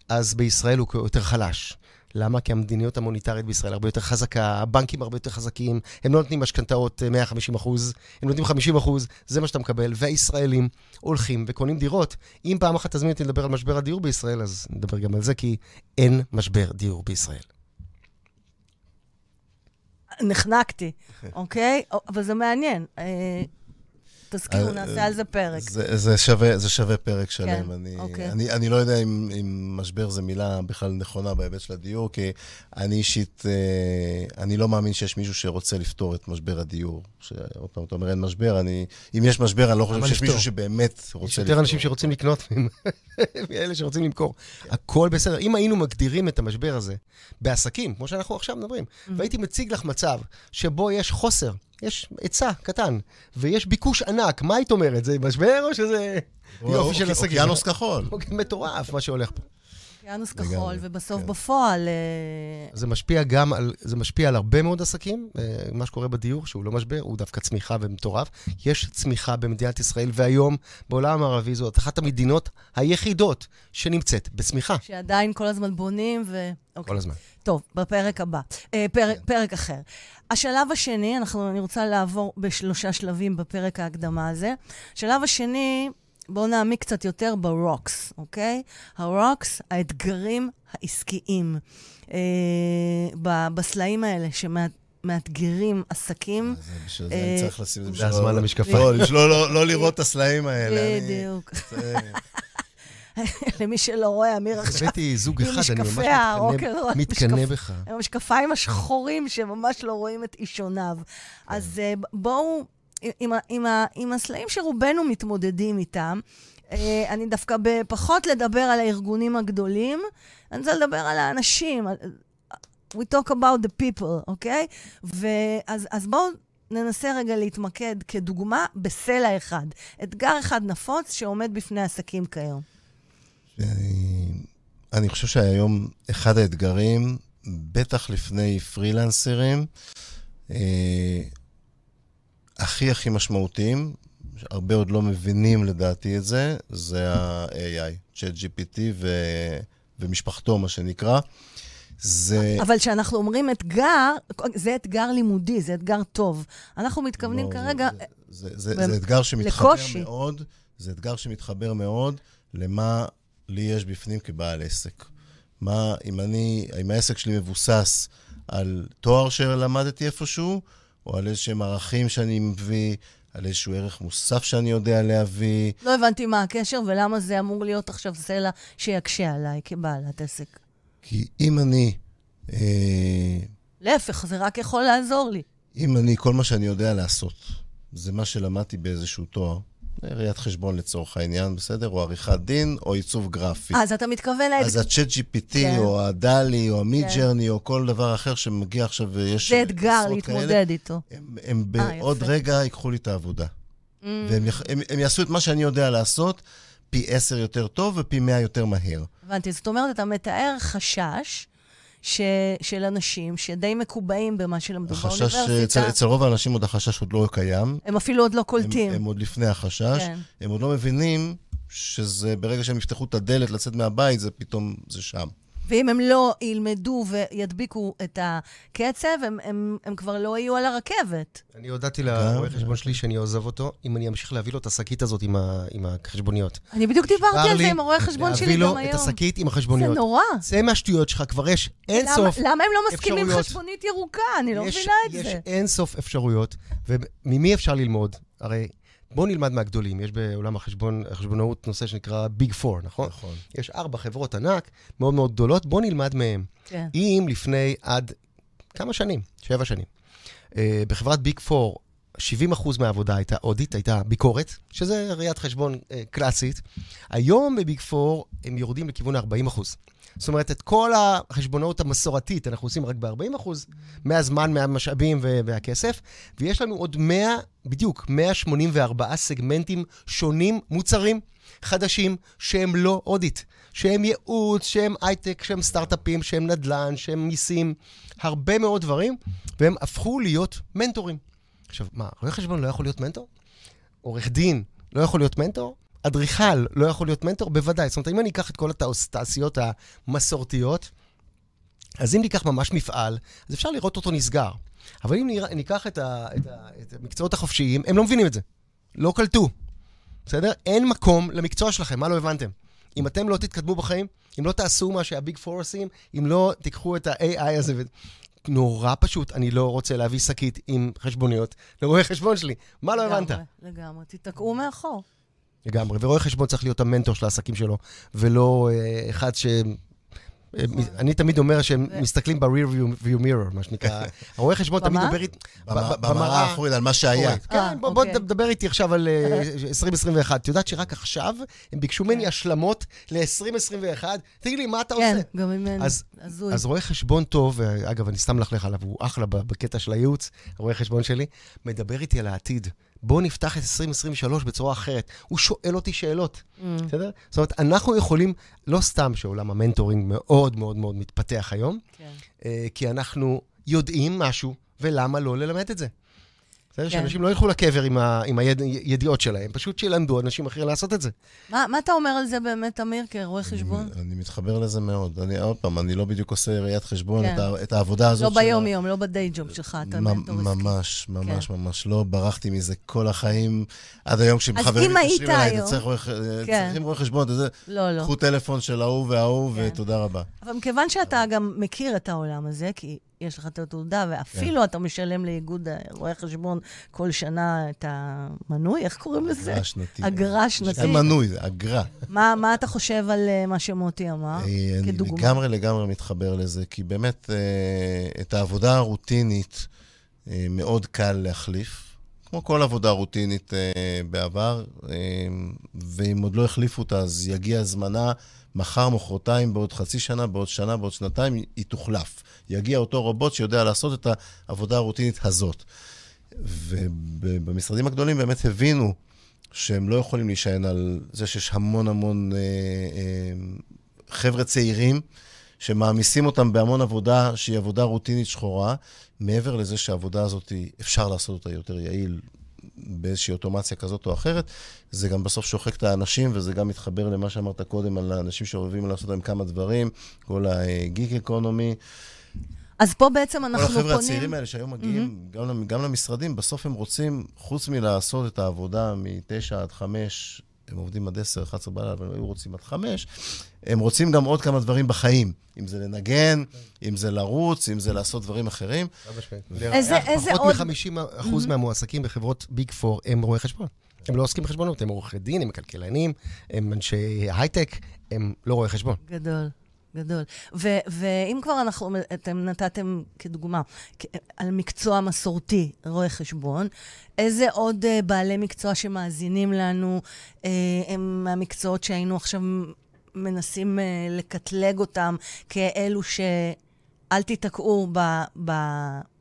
אז בישראל הוא יותר חלש. למה? כי המדיניות המוניטרית בישראל הרבה יותר חזקה, הבנקים הרבה יותר חזקים, הם לא נותנים משכנתאות אה, 150 אחוז, הם נותנים 50 אחוז, זה מה שאתה מקבל, והישראלים הולכים וקונים דירות. אם פעם אחת תזמין אותי לדבר על משבר הדיור בישראל, אז נדבר גם על זה, כי אין משבר דיור בישראל. נחנקתי, אוקיי? אבל זה מעניין. תזכירו, אה, נעשה על זה פרק. זה, זה, שווה, זה שווה פרק שלם. כן, אני, אוקיי. אני, אני לא יודע אם, אם משבר זה מילה בכלל נכונה בהיבט של הדיור, כי אני אישית, אה, אני לא מאמין שיש מישהו שרוצה לפתור את משבר הדיור. שעוד פעם, אתה אומר אין משבר, אני, אם יש משבר, אני לא חושב שיש לפתור? מישהו שבאמת רוצה לפתור. יש יותר אנשים שרוצים לקנות מאלה שרוצים למכור. הכל בסדר. אם היינו מגדירים את המשבר הזה בעסקים, כמו שאנחנו עכשיו מדברים, והייתי מציג לך מצב שבו יש חוסר, יש היצע קטן, ויש ביקוש ענק, מה היית אומרת? זה משבר או שזה יופי של אוקיי, עסקים? אוקיינוס כחול. אוקיי, מטורף מה שהולך פה. אוקיינוס כחול, ובסוף כן. בפועל... אה, זה משפיע גם על, זה משפיע על הרבה מאוד עסקים, אה, מה שקורה בדיור, שהוא לא משבר, הוא דווקא צמיחה ומטורף. יש צמיחה במדינת ישראל, והיום בעולם הערבי זאת אחת המדינות היחידות שנמצאת בצמיחה שעדיין כל הזמן בונים ו... אוקיי. כל הזמן. טוב, בפרק הבא. אה, פרק, כן. פרק אחר. השלב השני, אנחנו, אני רוצה לעבור בשלושה שלבים בפרק ההקדמה הזה. השלב השני, בואו נעמיק קצת יותר ברוקס, אוקיי? הרוקס, האתגרים העסקיים. אה, ב- בסלעים האלה שמאתגרים עסקים. זה בשביל זה אה, אני צריך לשים את זה. זה בשביל הזמן לא- למשקפיים. לא, בשביל לא- לא- לא לראות את הסלעים האלה. בדיוק. זה- למי שלא רואה, אמיר עכשיו הבאתי זוג אחד, אני ממש מתקנא- בך. עם המשקפיים השחורים שממש לא רואים את אישוניו. אז אה, בואו, עם, עם, ה- עם הסלעים שרובנו מתמודדים איתם, אה, אני דווקא בפחות לדבר על הארגונים הגדולים, אני רוצה לדבר על האנשים. We talk about the people, אוקיי? ואז אז בואו ננסה רגע להתמקד כדוגמה בסלע אחד. אתגר אחד נפוץ שעומד בפני עסקים כיום. אני, אני חושב שהיום אחד האתגרים, בטח לפני פרילנסרים, אה, הכי הכי משמעותיים, הרבה עוד לא מבינים לדעתי את זה, זה ה-AI, ChatGPT ו, ומשפחתו, מה שנקרא. זה... אבל כשאנחנו אומרים אתגר, זה אתגר לימודי, זה אתגר טוב. אנחנו מתכוונים לא, כרגע... זה, זה, זה, במ- זה אתגר שמתחבר לקושי. מאוד, זה אתגר שמתחבר מאוד למה לי יש בפנים כבעל עסק. מה, אם אני, אם העסק שלי מבוסס על תואר שלמדתי איפשהו, או על איזשהם ערכים שאני מביא, על איזשהו ערך מוסף שאני יודע להביא. לא הבנתי מה הקשר ולמה זה אמור להיות עכשיו סלע שיקשה עליי כבעלת עסק. כי אם אני, אה, להפך, זה רק יכול לעזור לי. אם אני, כל מה שאני יודע לעשות, זה מה שלמדתי באיזשהו תואר, ראיית חשבון לצורך העניין, בסדר? או עריכת דין, או עיצוב גרפי. אז אתה מתכוון אז. ה-chat GPT, כן. או הדלי, או המיד כן. או כל דבר אחר שמגיע עכשיו ויש... זה אתגר להתמודד כאלה, איתו. הם, הם אה, בעוד. רגע ייקחו לי את העבודה. Mm. והם הם, הם יעשו את מה שאני יודע לעשות, פי עשר יותר טוב ופי מאה יותר מהר. הבנתי. זאת אומרת, אתה מתאר חשש ש... של אנשים שדי מקובעים במה שלמדו החשש, באוניברסיטה. אצל, אצל רוב האנשים עוד החשש עוד לא קיים. הם אפילו עוד לא הם, קולטים. הם עוד לפני החשש. כן. הם עוד לא מבינים שזה, ברגע שהם יפתחו את הדלת לצאת מהבית, זה פתאום, זה שם. ואם הם לא ילמדו וידביקו את הקצב, הם, הם, הם כבר לא יהיו על הרכבת. אני הודעתי לרואה חשבון שלי שאני עוזב אותו, אם אני אמשיך להביא לו את השקית הזאת עם ה- עם החשבוניות. אני בדיוק דיברתי על זה עם הרואה חשבון שלי להביא גם לו היום. את השקית עם זה החשבוניות. נורא. צא מהשטויות שלך, כבר יש אין למה, סוף. למה הם לא מסכימים. חשבונית ירוקה? אני לא יש- מבינה את יש זה. אין סוף אפשרויות, וממי אפשר ללמוד? הרי בואו נלמד מהגדולים. יש בעולם החשבון, החשבונאות נושא שנקרא ביג פור, נכון? נכון. יש ארבע חברות ענק מאוד מאוד גדולות, בואו נלמד מהם. כן. אם לפני עד כמה שנים, שבע שנים, אה, בחברת ביג פור, 70% מהעבודה הייתה אודיט, הייתה ביקורת, שזה ראיית חשבון אה, קלאסית. היום בביג פור הם יורדים לכיוון ה-40%. זאת אומרת, את כל החשבונאות המסורתית אנחנו עושים רק ב-40%, מהזמן, מהמשאבים והכסף, ויש לנו עוד 100, בדיוק, 184 סגמנטים שונים, מוצרים חדשים, שהם לא אודיט, שהם ייעוץ, שהם הייטק, שהם סטארט-אפים, שהם נדל"ן, שהם מיסים, הרבה מאוד דברים, והם הפכו להיות מנטורים. עכשיו, מה, רואה חשבון לא יכול להיות מנטור? עורך דין לא יכול להיות מנטור? אדריכל לא יכול להיות מנטור? בוודאי. זאת אומרת, אם אני אקח את כל התעשיות המסורתיות, אז אם ניקח ממש מפעל, אז אפשר לראות אותו נסגר. אבל אם ניקח את, ה, את, ה, את המקצועות החופשיים, הם לא מבינים את זה. לא קלטו. בסדר? אין מקום למקצוע שלכם, מה לא הבנתם? אם אתם לא תתקדמו בחיים, אם לא תעשו מה שהביג פור עושים, אם לא תיקחו את ה-AI הזה ו... נורא פשוט, אני לא רוצה להביא שקית עם חשבוניות לרואה חשבון שלי. מה לא הבנת? לגמרי, לגמרי. תיתקעו מאחור. לגמרי, ורואה חשבון צריך להיות המנטור של העסקים שלו, ולא אה, אחד ש... אה, אני תמיד אומר שהם מסתכלים ב-rear view mirror, מה שנקרא. הרואה חשבון תמיד מדבר איתי... במראה האחורית, על מה שהיה. כן, בוא אוקיי. תדבר איתי עכשיו על 2021. את יודעת שרק עכשיו הם ביקשו ממני כן. השלמות ל-2021? תגידי לי, מה אתה עושה? כן, גם ממני. אז רואה חשבון טוב, אגב, אני סתם מלכלך עליו, הוא אחלה בקטע של הייעוץ, רואה חשבון שלי, מדבר איתי על העתיד. בואו נפתח את 2023 בצורה אחרת. הוא שואל אותי שאלות, mm. בסדר? זאת אומרת, אנחנו יכולים, לא סתם שעולם המנטורינג מאוד מאוד מאוד מתפתח היום, כן. אה, כי אנחנו יודעים משהו, ולמה לא ללמד את זה? בסדר? כן. שאנשים לא ילכו לקבר עם, ה, עם הידיעות שלהם, פשוט שילמדו אנשים אחרים לעשות את זה. מה, מה אתה אומר על זה באמת, אמיר, כרואה חשבון? אני, אני מתחבר לזה מאוד. אני, עוד פעם, אני לא בדיוק עושה ראיית חשבון, כן. את, ה, את העבודה הזאת. לא ביום-יום, לא בדיי ג'וב שלך, אתה מנטור עסקי. ממש, ממש, כן. ממש. לא ברחתי מזה כל החיים, עד היום כשחברים מתקשרים אליי, אתה צריך כן. צריכים רואה חשבון, אתה זה, לא, לא. קחו טלפון של ההוא וההוא, כן. ותודה רבה. אבל מכיוון שאתה גם מכיר את העולם הזה, כי יש לך את התעודה, ואפילו כן. אתה משלם לאיגוד רואי חשבון כל שנה את המנוי, איך קוראים לזה? אגרה שנתית. אגרה שנתית. זה מנוי, זה אגרה. מה, מה אתה חושב על uh, מה שמוטי אמר, אה, כדוגמה? אני לגמרי לגמרי מתחבר לזה, כי באמת uh, את העבודה הרוטינית מאוד קל להחליף. כמו כל עבודה רוטינית uh, בעבר, uh, ואם עוד לא החליפו אותה, אז יגיע זמנה מחר, מחרתיים, בעוד חצי שנה, בעוד שנה, בעוד שנתיים, היא תוחלף. יגיע אותו רובוט שיודע לעשות את העבודה הרוטינית הזאת. ובמשרדים הגדולים באמת הבינו שהם לא יכולים להישען על זה שיש המון המון אה, אה, חבר'ה צעירים שמעמיסים אותם בהמון עבודה שהיא עבודה רוטינית שחורה, מעבר לזה שהעבודה הזאת, אפשר לעשות אותה יותר יעיל, באיזושהי אוטומציה כזאת או אחרת, זה גם בסוף שוחק את האנשים, וזה גם מתחבר למה שאמרת קודם על האנשים שאוהבים לעשות להם כמה דברים, כל הגיק אקונומי. אז פה בעצם אנחנו פונים... כל החבר'ה הצעירים האלה שהיום מגיעים mm-hmm. גם, גם למשרדים, בסוף הם רוצים, חוץ מלעשות את העבודה מ-9 עד 5, הם עובדים עד 10, 11 בלילה, אבל הם היו רוצים עד 5, הם רוצים גם עוד כמה דברים בחיים. אם זה לנגן, אם זה לרוץ, אם זה לעשות דברים אחרים. איזה, איזה עוד... פחות מ-50% מהמועסקים בחברות ביג פור הם רואי חשבון. הם לא עוסקים בחשבונות, הם עורכי דין, הם כלכלנים, הם אנשי הייטק, הם לא רואי חשבון. גדול. גדול. ו- ואם כבר אנחנו, אתם נתתם כדוגמה על מקצוע מסורתי, רואה חשבון, איזה עוד uh, בעלי מקצוע שמאזינים לנו uh, הם מהמקצועות שהיינו עכשיו מנסים uh, לקטלג אותם כאלו שאל תיתקעו ב... ב-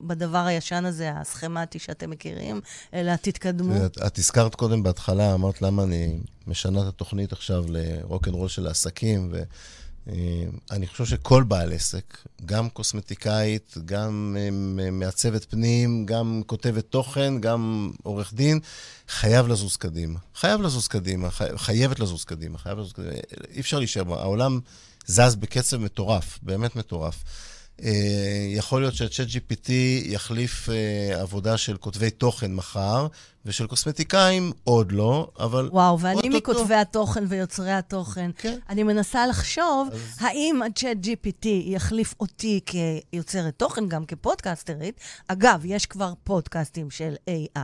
בדבר הישן הזה, הסכמטי שאתם מכירים, אלא תתקדמו. את, את הזכרת קודם בהתחלה, אמרת למה אני משנה את התוכנית עכשיו לרוקנרול של העסקים, ו... אה, אני חושב שכל בעל עסק, גם קוסמטיקאית, גם אה, מעצבת פנים, גם כותבת תוכן, גם עורך דין, חייב לזוז קדימה. חייב לזוז קדימה, חייבת לזוז קדימה, חייב לזוז קדימה. אי אפשר להישאר, העולם זז בקצב מטורף, באמת מטורף. אה, יכול להיות שה-chat GPT יחליף אה, עבודה של כותבי תוכן מחר, ושל קוסמטיקאים עוד לא, אבל... וואו, ואני. מכותבי התוכן ויוצרי התוכן. כן. אני מנסה לחשוב, אז- האם ה-chat GPT יחליף אותי כיוצרת תוכן, גם כפודקסטרית. אגב, יש כבר פודקאסטים של AI.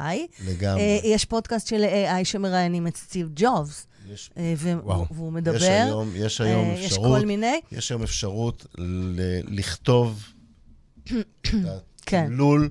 לגמרי. אה, יש פודקאסט של AI שמראיינים את סטיב ג'ובס, יש, אה, ו- וואו. והוא מדבר. יש היום, יש היום אה, יש אפשרות, כל מיני. יש היום אפשרות ל- לכתוב את כן. התמלול,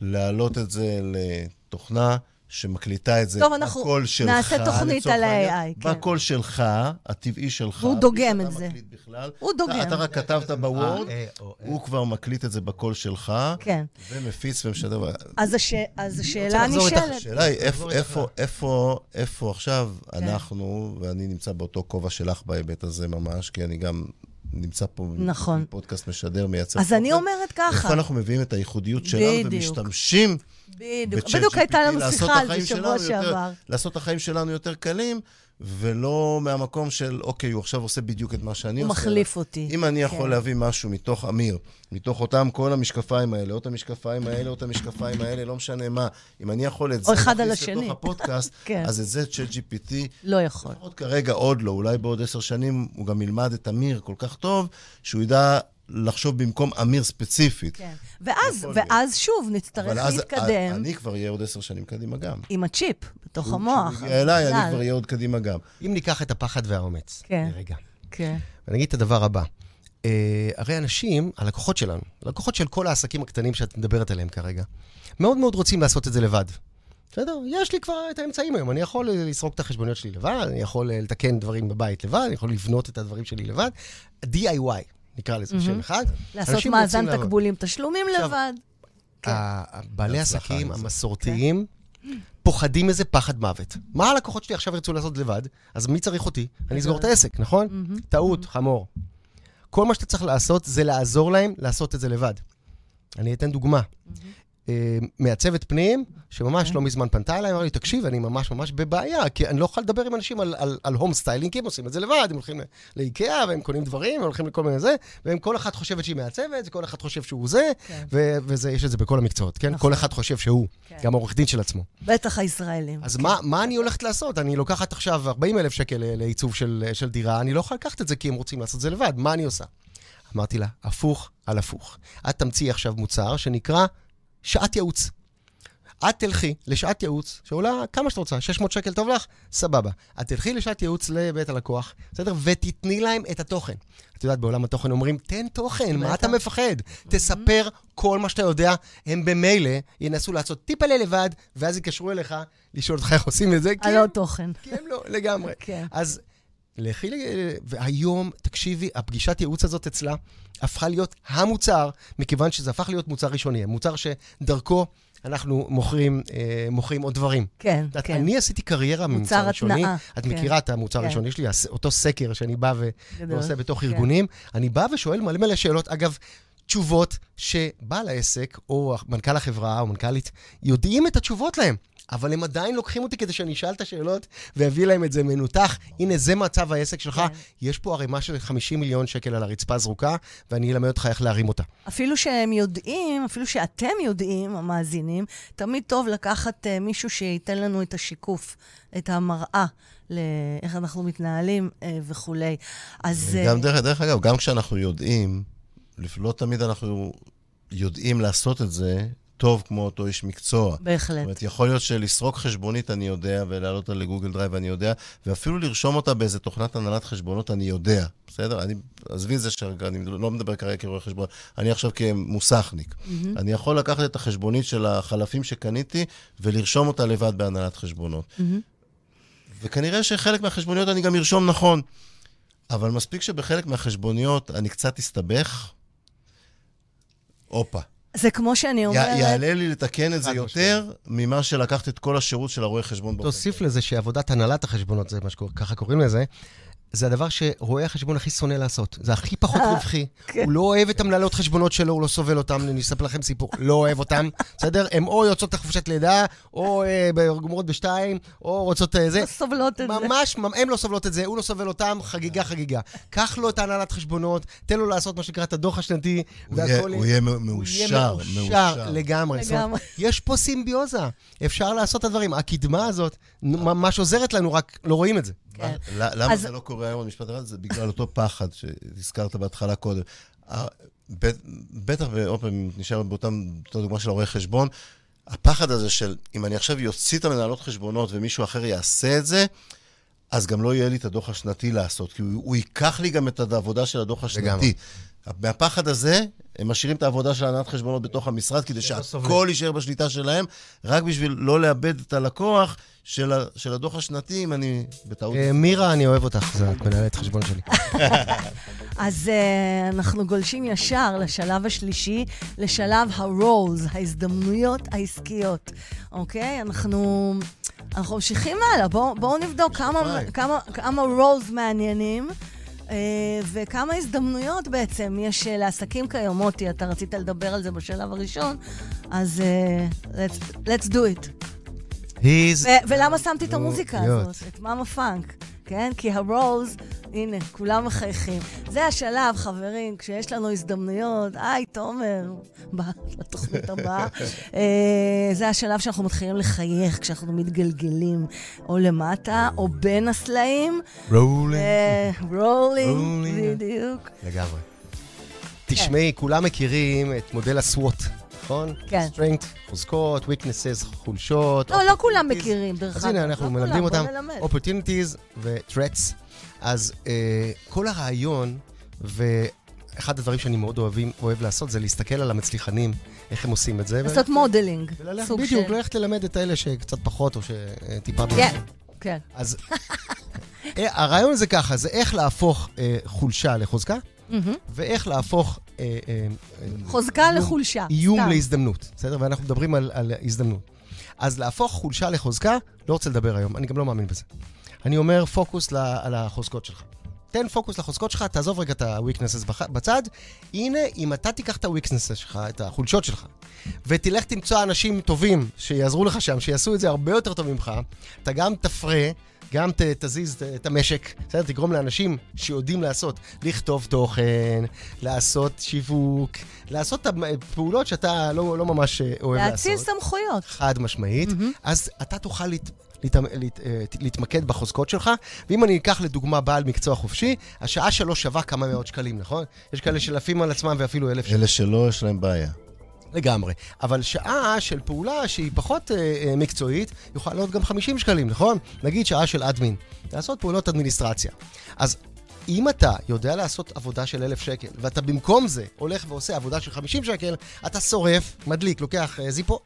להעלות את זה לתוכנה שמקליטה את זה טוב, אנחנו בקול שלך. נעשה תוכנית על ה-AI, כן. בקול שלך, הטבעי שלך. והוא דוגם את זה. מקליט בכלל. הוא אתה- דוגם. אתה רק כתבת בוורד, אה, אה. הוא כבר מקליט את זה בקול שלך, כן. ומפיץ ומשדר. אז, הש... אז השאלה. הנשאלת... השאלה היא, איפה. איפה, איפה, איפה עכשיו כן. אנחנו, ואני נמצא באותו כובע שלך בהיבט הזה ממש, כי אני גם נמצא פה, נכון. פודקאסט משדר, מייצר אז אני תוכן. אומרת ככה, איפה אנחנו מביאים את הייחודיות שלנו בדיוק. ומשתמשים בדיוק, בדיוק הייתה לנו שיחה על זה שבוע שלנו יותר- שעבר. לעשות את החיים שלנו יותר קלים, ולא מהמקום של, אוקיי, הוא עכשיו עושה בדיוק את מה שאני הוא עושה. מחליף אותי. אם אני יכול כן. להביא משהו מתוך אמיר, מתוך אותם כל המשקפיים האלה, או את המשקפיים האלה, או את המשקפיים האלה, לא משנה מה, אם אני יכול את זה או אחד על השני. לתוך הפודקאסט, כן. אז את זה ChatGPT, לא יכול. לפחות כרגע עוד לא, אולי בעוד עשר שנים הוא גם ילמד את אמיר כל כך טוב, שהוא ידע לחשוב במקום אמיר ספציפית. כן. ואז. ואז שוב נצטרך אבל אז להתקדם אני כבר אהיה עוד עשר שנים קדימה גם. עם הצ'יפ בתוך כשהוא המוח. יגיע אליי, אני. כבר אהיה עוד קדימה גם. אם ניקח את הפחד והאומץ, כן. רגע, כן. ואני אגיד את הדבר הבא. Uh, הרי אנשים, הלקוחות שלנו, הלקוחות של כל העסקים הקטנים שאת מדברת עליהם כרגע, מאוד מאוד רוצים לעשות את זה לבד. בסדר? יש לי כבר את האמצעים היום, אני יכול לסרוק את החשבוניות שלי לבד, אני יכול אה, לתקן דברים בבית לבד, אני יכול לבנות את הדברים שלי לבד. DIY, נקרא לזה בשם אחד. לעשות מאזן. תקבולים תשלומים עכשיו, לבד. כן. ה- בעלי העסקים. המסורתיים פוחדים מזה פחד מוות. מה הלקוחות שלי עכשיו ירצו לעשות לבד? אז מי צריך אותי? אני אסגור את העסק, נכון? טעות, חמור. כל מה שאתה צריך לעשות זה לעזור להם לעשות את זה לבד. אני אתן דוגמה. אה, מעצבת פנים, שממש לא מזמן פנתה אליי, אמרה לי, תקשיב, אני ממש ממש בבעיה, כי אני לא יכול לדבר עם אנשים על, על, על home styling, כי הם עושים את זה לבד, הם הולכים לאיקאה, והם קונים דברים, הם הולכים לכל מיני זה, והם כל אחד חושבת שהיא מעצבת, כל אחד חושב שהוא זה, כן. ו- וזה, יש את זה בכל המקצועות, כן? נכון. כל אחד חושב שהוא, כן. גם העורך דין של עצמו. בטח הישראלים. אז מה, מה אני הולכת לעשות? אני לוקחת עכשיו 40 אלף שקל לעיצוב של, של דירה, אני לא יכולה לקחת את זה כי הם רוצים לעשות את זה לבד, מה אני עושה? אמרתי לה, הפוך על הפוך. את תמציאי עכשיו מוצר שנקרא שעת ייעוץ. את תלכי לשעת ייעוץ, שעולה כמה שאת רוצה, 600 שקל טוב לך? סבבה. את תלכי לשעת ייעוץ לבית הלקוח, בסדר? ותתני להם את התוכן. את יודעת, בעולם התוכן אומרים, תן תוכן, מה. אתה מפחד? תספר כל מה שאתה יודע, הם במילא ינסו לעשות טיפלה לבד, ואז יקשרו אליך לשאול אותך איך עושים את זה, על עוד תוכן. כי הם לא, לגמרי. כן. אז לכי, ל- והיום, תקשיבי, הפגישת ייעוץ הזאת אצלה הפכה להיות המוצר, מכיוון שזה הפך להיות מוצר ראשוני, מוצר שדרכו אנחנו מוכרים, אה, מוכרים עוד דברים. כן, את כן. אני עשיתי קריירה מוצר ממוצר ראשוני. התנעה, את כן. מכירה את המוצר כן. הראשוני שלי, אותו סקר שאני בא ו-. ועושה בתוך כן. ארגונים. אני בא ושואל מלא מלא שאלות. אגב, תשובות שבעל העסק, או מנכ"ל החברה, או מנכ"לית, יודעים את התשובות להם. אבל הם עדיין לוקחים אותי כדי שאני אשאל את השאלות ואביא להם את זה מנותח. הנה, זה מצב העסק שלך. כן. יש פה ערימה של 50 מיליון שקל על הרצפה זרוקה, ואני אלמד אותך איך להרים אותה. אפילו שהם יודעים, אפילו שאתם יודעים, המאזינים, תמיד טוב לקחת uh, מישהו שייתן לנו את השיקוף, את המראה, לאיך אנחנו מתנהלים uh, וכולי. אז... גם אה, דרך, דרך אגב, גם כשאנחנו יודעים, לא תמיד אנחנו יודעים לעשות את זה טוב כמו אותו איש מקצוע. זאת בהחלט. אומרת, יכול להיות שלסרוק חשבונית אני יודע, ולהעלות אותה לגוגל דרייב אני יודע, ואפילו לרשום אותה באיזה תוכנת הנהלת חשבונות אני יודע, בסדר? אני, עזבי את זה שאני לא מדבר כרגע כרואה חשבון, אני עכשיו כמוסכניק. Mm-hmm. אני יכול לקחת את החשבונית של החלפים שקניתי ולרשום אותה לבד בהנהלת חשבונות. וכנראה שחלק מהחשבוניות אני גם ארשום נכון. אבל מספיק שבחלק מהחשבוניות אני קצת אסתבך, הופה. זה כמו שאני י- אומרת... יעלה לי לתקן את זה יותר ממה שלקחת את כל השירות של הרואה חשבון. תוסיף לזה שעבודת הנהלת החשבונות, זה מה שככה קוראים לזה, זה הדבר שרואה החשבון הכי שונא לעשות. זה הכי פחות רווחי. כן. הוא לא אוהב את המנהלות חשבונות שלו, הוא לא סובל אותם, אני אספר לכם סיפור. לא אוהב אותם, בסדר? הן או יוצאות לחופשת לידה, או אה, גומרות בשתיים, או רוצות אה, זה. לא סובלות את זה. ממש, הן לא סובלות את זה, הוא לא סובל אותם, חגיגה חגיגה. קח לו את ההנהלת חשבונות, תן לו לעשות מה שנקרא את הדוח השנתי, והכל... הוא יהיה מאושר, מאושר. לגמרי. יש פה סימביוזה, אפשר לעשות את הדברים. הקדמה הזאת ממש עוזרת לנו, רק לא רואים את זה. כן. ל- למה אז- זה לא קורה היום במשפט אחד? זה בגלל אותו פחד שהזכרת בהתחלה קודם. ה- בט- בטח, ועוד פעם, נשאר באותם, אותה דוגמה של הרואה חשבון, הפחד הזה של אם אני עכשיו יוציא את המנהלות חשבונות ומישהו אחר יעשה את זה, אז גם לא יהיה לי את הדוח השנתי לעשות, כי הוא, הוא ייקח לי גם את העבודה של הדוח השנתי. לגמרי. מהפחד הזה, הם משאירים את העבודה של הנהלת חשבונות בתוך המשרד, כדי שהכל סובלים. יישאר בשליטה שלהם, רק בשביל לא לאבד את הלקוח של, ה, של הדוח השנתי, אם אני בטעות... אה, מירה, אני אוהב אותך, זאת מנהלת חשבון שלי. אז uh, אנחנו גולשים ישר לשלב השלישי, לשלב ה-roles, ההזדמנויות העסקיות, אוקיי? אנחנו, אנחנו ממשיכים הלאה, בואו בוא נבדוק כמה. כמה, כמה roles מעניינים. אה, וכמה הזדמנויות בעצם יש אה, לעסקים כיום. מוטי, אתה רצית לדבר על זה בשלב הראשון, אז אה, let's, let's do it. He's... ולמה שמתי את המוזיקה להיות. הזאת, את מאמה פאנק, כן? כי הרוז, הנה, כולם מחייכים. זה השלב, חברים, כשיש לנו הזדמנויות, היי, תומר, בא לתוכנית הבאה. אה, זה השלב שאנחנו מתחילים לחייך, כשאנחנו מתגלגלים או למטה, או בין הסלעים. Rolling. אה, rolling, rolling. בדיוק. לגמרי. תשמעי, כולם מכירים את מודל ה SWOT, נכון? כן. strength, חוזקות, weaknesses, חולשות. לא, לא כולם. מכירים, דרך אגב. אז הנה, אנחנו לא מלמדים אותם נלמד. opportunities ו- threats. אז אה, כל הרעיון, ואחד הדברים שאני מאוד אוהבים, אוהב לעשות, זה להסתכל על המצליחנים, איך הם עושים את זה. לעשות modeling, וללכת, בדיוק, של... ללכת ללמד את האלה שקצת פחות, או שטיפה... כן, כן. אז אה, הרעיון זה ככה, זה איך להפוך אה, חולשה לחוזקה, מהמם. ואיך להפוך חוזקה איום- לחולשה. איום סתם. להזדמנות, בסדר? ואנחנו מדברים על, על הזדמנות. אז להפוך חולשה לחוזקה, לא רוצה לדבר היום, אני גם לא מאמין בזה. אני אומר פוקוס על החוזקות שלך. תן פוקוס לחוזקות שלך, תעזוב רגע את ה-weaknesses בצד. הנה, אם אתה תיקח את ה-weaknesses שלך, את החולשות שלך, ותלך תמצוא אנשים טובים שיעזרו לך שם, שיעשו את זה הרבה יותר טוב ממך, אתה גם תפרה, גם ת, תזיז את- את המשק, בסדר? תגרום לאנשים שיודעים לעשות, לכתוב תוכן, לעשות שיווק, לעשות את הפעולות שאתה לא, לא ממש אה, אוהב להציל לעשות. סמכויות. חד משמעית, אז אתה תוכל להת, להת, להת, אה, להתמקד בחוזקות שלך, ואם אני אקח לדוגמה בעל מקצוע חופשי, השעה שלו שווה כמה מאות שקלים, נכון? יש כאלה שלפים על עצמם ואפילו אלף שקלים. אלה שלא, יש להם בעיה. לגמרי. אבל שעה של פעולה שהיא פחות אה, אה, מקצועית, יכולה לעלות גם 50 שקלים, נכון? נגיד שעה של אדמין, לעשות פעולות אדמיניסטרציה. אז אם אתה יודע לעשות עבודה של 1,000 שקל, ואתה במקום זה הולך ועושה עבודה של 50 שקל, אתה שורף, מדליק, לוקח אה, זיפו,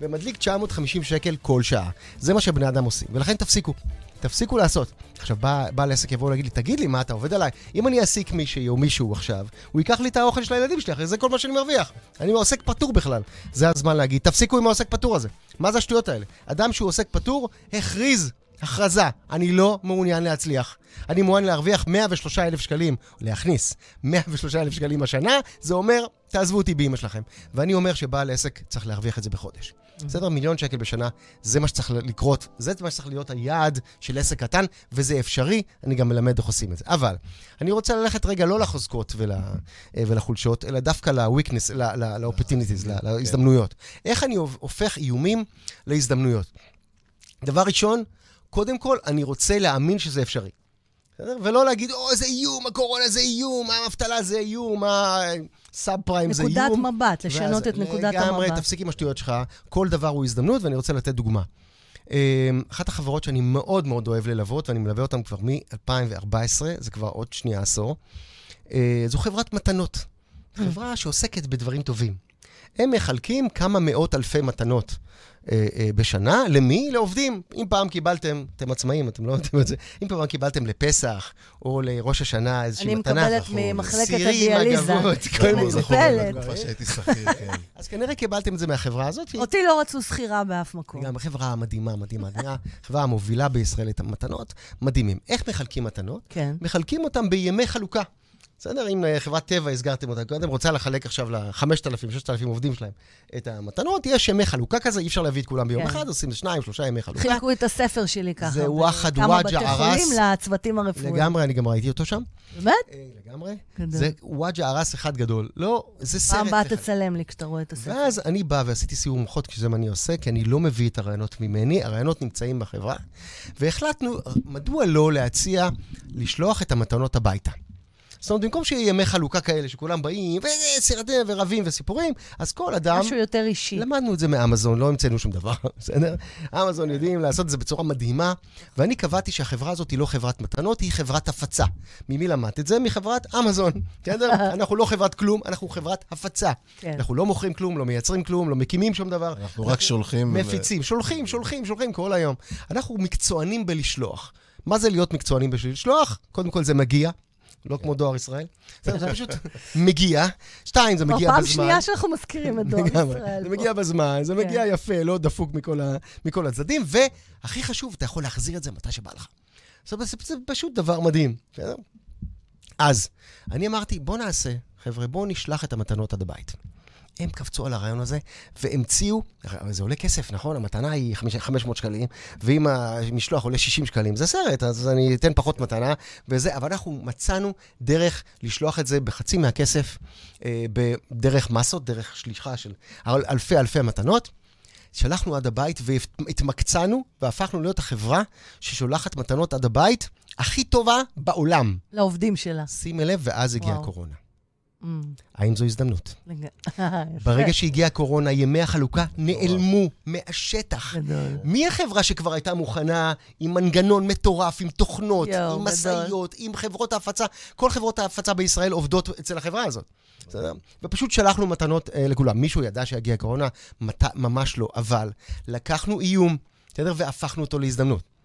ומדליק 950 שקל כל שעה. זה מה שבני אדם עושים, ולכן תפסיקו. תפסיקו לעשות. עכשיו, בא, בעל עסק יבוא להגיד לי, תגיד לי, מה אתה עובד עליי? אם אני אעסיק מישהי או מישהו עכשיו, הוא ייקח לי את האוכל של הילדים שלי, אחרי זה כל מה שאני מרוויח. אני עוסק פטור בכלל. זה הזמן להגיד, תפסיקו עם העוסק פטור הזה. מה זה השטויות האלה? אדם שהוא עוסק פטור, הכריז הכרזה, אני לא מעוניין להצליח. אני מעוניין להרוויח 103 אלף שקלים, להכניס 103 אלף שקלים השנה, זה אומר, תעזבו אותי באמא שלכם. ואני אומר שבעל עסק צריך להרוויח את זה בחודש. בסדר? מיליון שקל בשנה, זה מה שצריך לקרות, זה מה שצריך להיות היעד של עסק קטן, וזה אפשרי, אני גם מלמד איך עושים את זה. אבל, אני רוצה ללכת רגע לא לחוזקות ול, אה, ולחולשות, אלא דווקא ל-weakness, ל-opportunities, כן. להזדמנויות. איך אני הופך איומים להזדמנויות? דבר ראשון, קודם כל, אני רוצה להאמין שזה אפשרי. בסדר? ולא להגיד, או, איזה איום, הקורונה זה איום, האבטלה זה איום, הסאב פריים זה נקודת איום. מבט, לשנות ואז את נקודת לגמרי, המבט. תפסיק עם השטויות שלך, כל דבר הוא הזדמנות, ואני רוצה לתת דוגמה. אמ, אחת החברות שאני מאוד מאוד אוהב ללוות, ואני מלווה אותן כבר מ-2014, זה כבר עוד שנייה עשור, אה, זו חברת מתנות. חברה שעוסקת בדברים טובים. הם מחלקים כמה מאות אלפי מתנות. אה, אה, בשנה, למי? לעובדים. אם פעם קיבלתם, אתם עצמאים, אתם לא יודעים את זה, אם פעם קיבלתם לפסח או לראש השנה איזושהי מתנה, אני מקבלת ממחלקת הדיאליזה. סירים, מגבות, כל מיני. מטופלת. בתקופה שהייתי שכיר, כן. אז כנראה קיבלתם את זה מהחברה הזאת. אותי לא רצו שכירה באף מקום. גם חברה מדהימה, מדהימה, מדהימה. חברה המובילה בישראל את המתנות, מדהימים. איך מחלקים מתנות? כן. מחלקים אותם בימי חלוקה. בסדר? אם אה, חברת טבע, הסגרתם אותה קודם, רוצה לחלק עכשיו ל-5,000, 6,000 עובדים שלהם את המתנות, יש ימי חלוקה כזה, אי אפשר להביא את כולם ביום כן. אחד, עושים שניים, שלושה ימי חלוקה. חילקו את הספר שלי ככה. זה וואחד כמה וואג'ה בתי ערס. חולים לצוותים הרפואיים. לגמרי, אני גם ראיתי אותו שם. באמת? אה, לגמרי. גדול. זה וואג'ה ערס אחד גדול. לא, זה סרט. פעם הבאה אחד. תצלם לי כשאתה רואה את הספר. ואז אני בא ועשיתי סיור מוחות, כשזה מה אני עושה, כי אני לא מביא את הרעיונות ממני, הרעיונות נמצאים בחברה, והחלטנו, מדוע לא להציע לשלוח את המתנות הביתה. זאת אומרת, במקום שיהיה ימי חלוקה כאלה, שכולם באים, וסרטים ורבים וסיפורים, אז כל אדם... משהו יותר אישי. למדנו את זה מאמזון, לא המצאנו שום דבר, בסדר? אמזון יודעים לעשות את זה בצורה מדהימה, ואני קבעתי שהחברה הזאת היא לא חברת מתנות, היא חברת הפצה. ממי למדת את זה? מחברת אמזון, בסדר? אנחנו לא חברת כלום, אנחנו חברת הפצה. כן. אנחנו לא מוכרים כלום, לא מייצרים כלום, לא מקימים שום דבר. אנחנו רק שולחים... מפיצים, שולחים, שולחים, שולחים כל היום. אנחנו מקצוענים בלשלוח. מה זה להיות מקצוענים בשביל לשלוח? קודם כל זה מגיע. לא כמו דואר ישראל. זה פשוט מגיע. שתיים, זה כבר מגיע פעם בזמן. שנייה שאנחנו מזכירים את דואר. ישראל. זה. מגיע בזמן, זה כן. מגיע יפה, לא דפוק מכל, הצדדים, והכי חשוב, אתה יכול להחזיר את זה מתי שבא לך. זה פשוט דבר מדהים, בסדר? אז, אני אמרתי, בוא נעשה, חבר'ה, בואו נשלח את המתנות עד הבית. הם קפצו על הרעיון הזה, והמציאו, זה עולה כסף, נכון? המתנה היא חמש- 500 שקלים, ואם המשלוח עולה 60 שקלים, זה סרט, אז אני אתן פחות מתנה, וזה, אבל אנחנו מצאנו דרך לשלוח את זה בחצי מהכסף, אה, בדרך מסות, דרך שליחה של אל- אלפי אלפי מתנות. שלחנו עד הבית והתמקצענו, והפכנו להיות החברה ששולחת מתנות עד הבית הכי טובה בעולם. לעובדים שלה. שימי לב, ואז הגיעה. הקורונה. Mm, האם זו הזדמנות? ברגע שהגיעה הקורונה, ימי החלוקה נעלמו מהשטח. מי החברה שכבר הייתה מוכנה עם מנגנון מטורף, עם תוכנות, עם. משאיות, עם חברות ההפצה? כל חברות ההפצה בישראל עובדות אצל החברה הזאת. בסדר? ופשוט שלחנו מתנות אה, לכולם. מישהו ידע שיגיע הקורונה? מת... ממש לא. אבל לקחנו איום, בסדר? והפכנו אותו להזדמנות.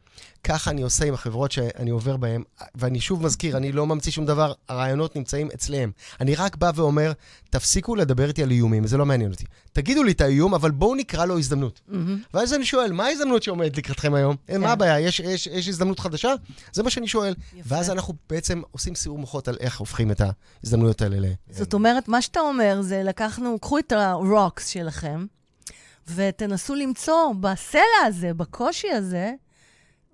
ככה אני עושה עם החברות שאני עובר בהן, ואני שוב מזכיר, אני לא ממציא שום דבר, הרעיונות נמצאים אצלם. אני רק בא ואומר, תפסיקו לדבר איתי על איומים, זה לא מעניין אותי. תגידו לי את האיום, אבל בואו נקרא לו הזדמנות. מהמם. ואז אני שואל, מה ההזדמנות שעומדת לקראתכם היום? כן. מה הבעיה? יש, יש, יש הזדמנות חדשה? זה מה שאני שואל. יפה. ואז אנחנו בעצם עושים סיעור מוחות על איך הופכים את ההזדמנויות האלה ל... זאת אומרת, מה שאתה אומר זה לקחנו, קחו את הרוקס שלכם, ותנסו למצוא בסלע הזה, בקושי הזה,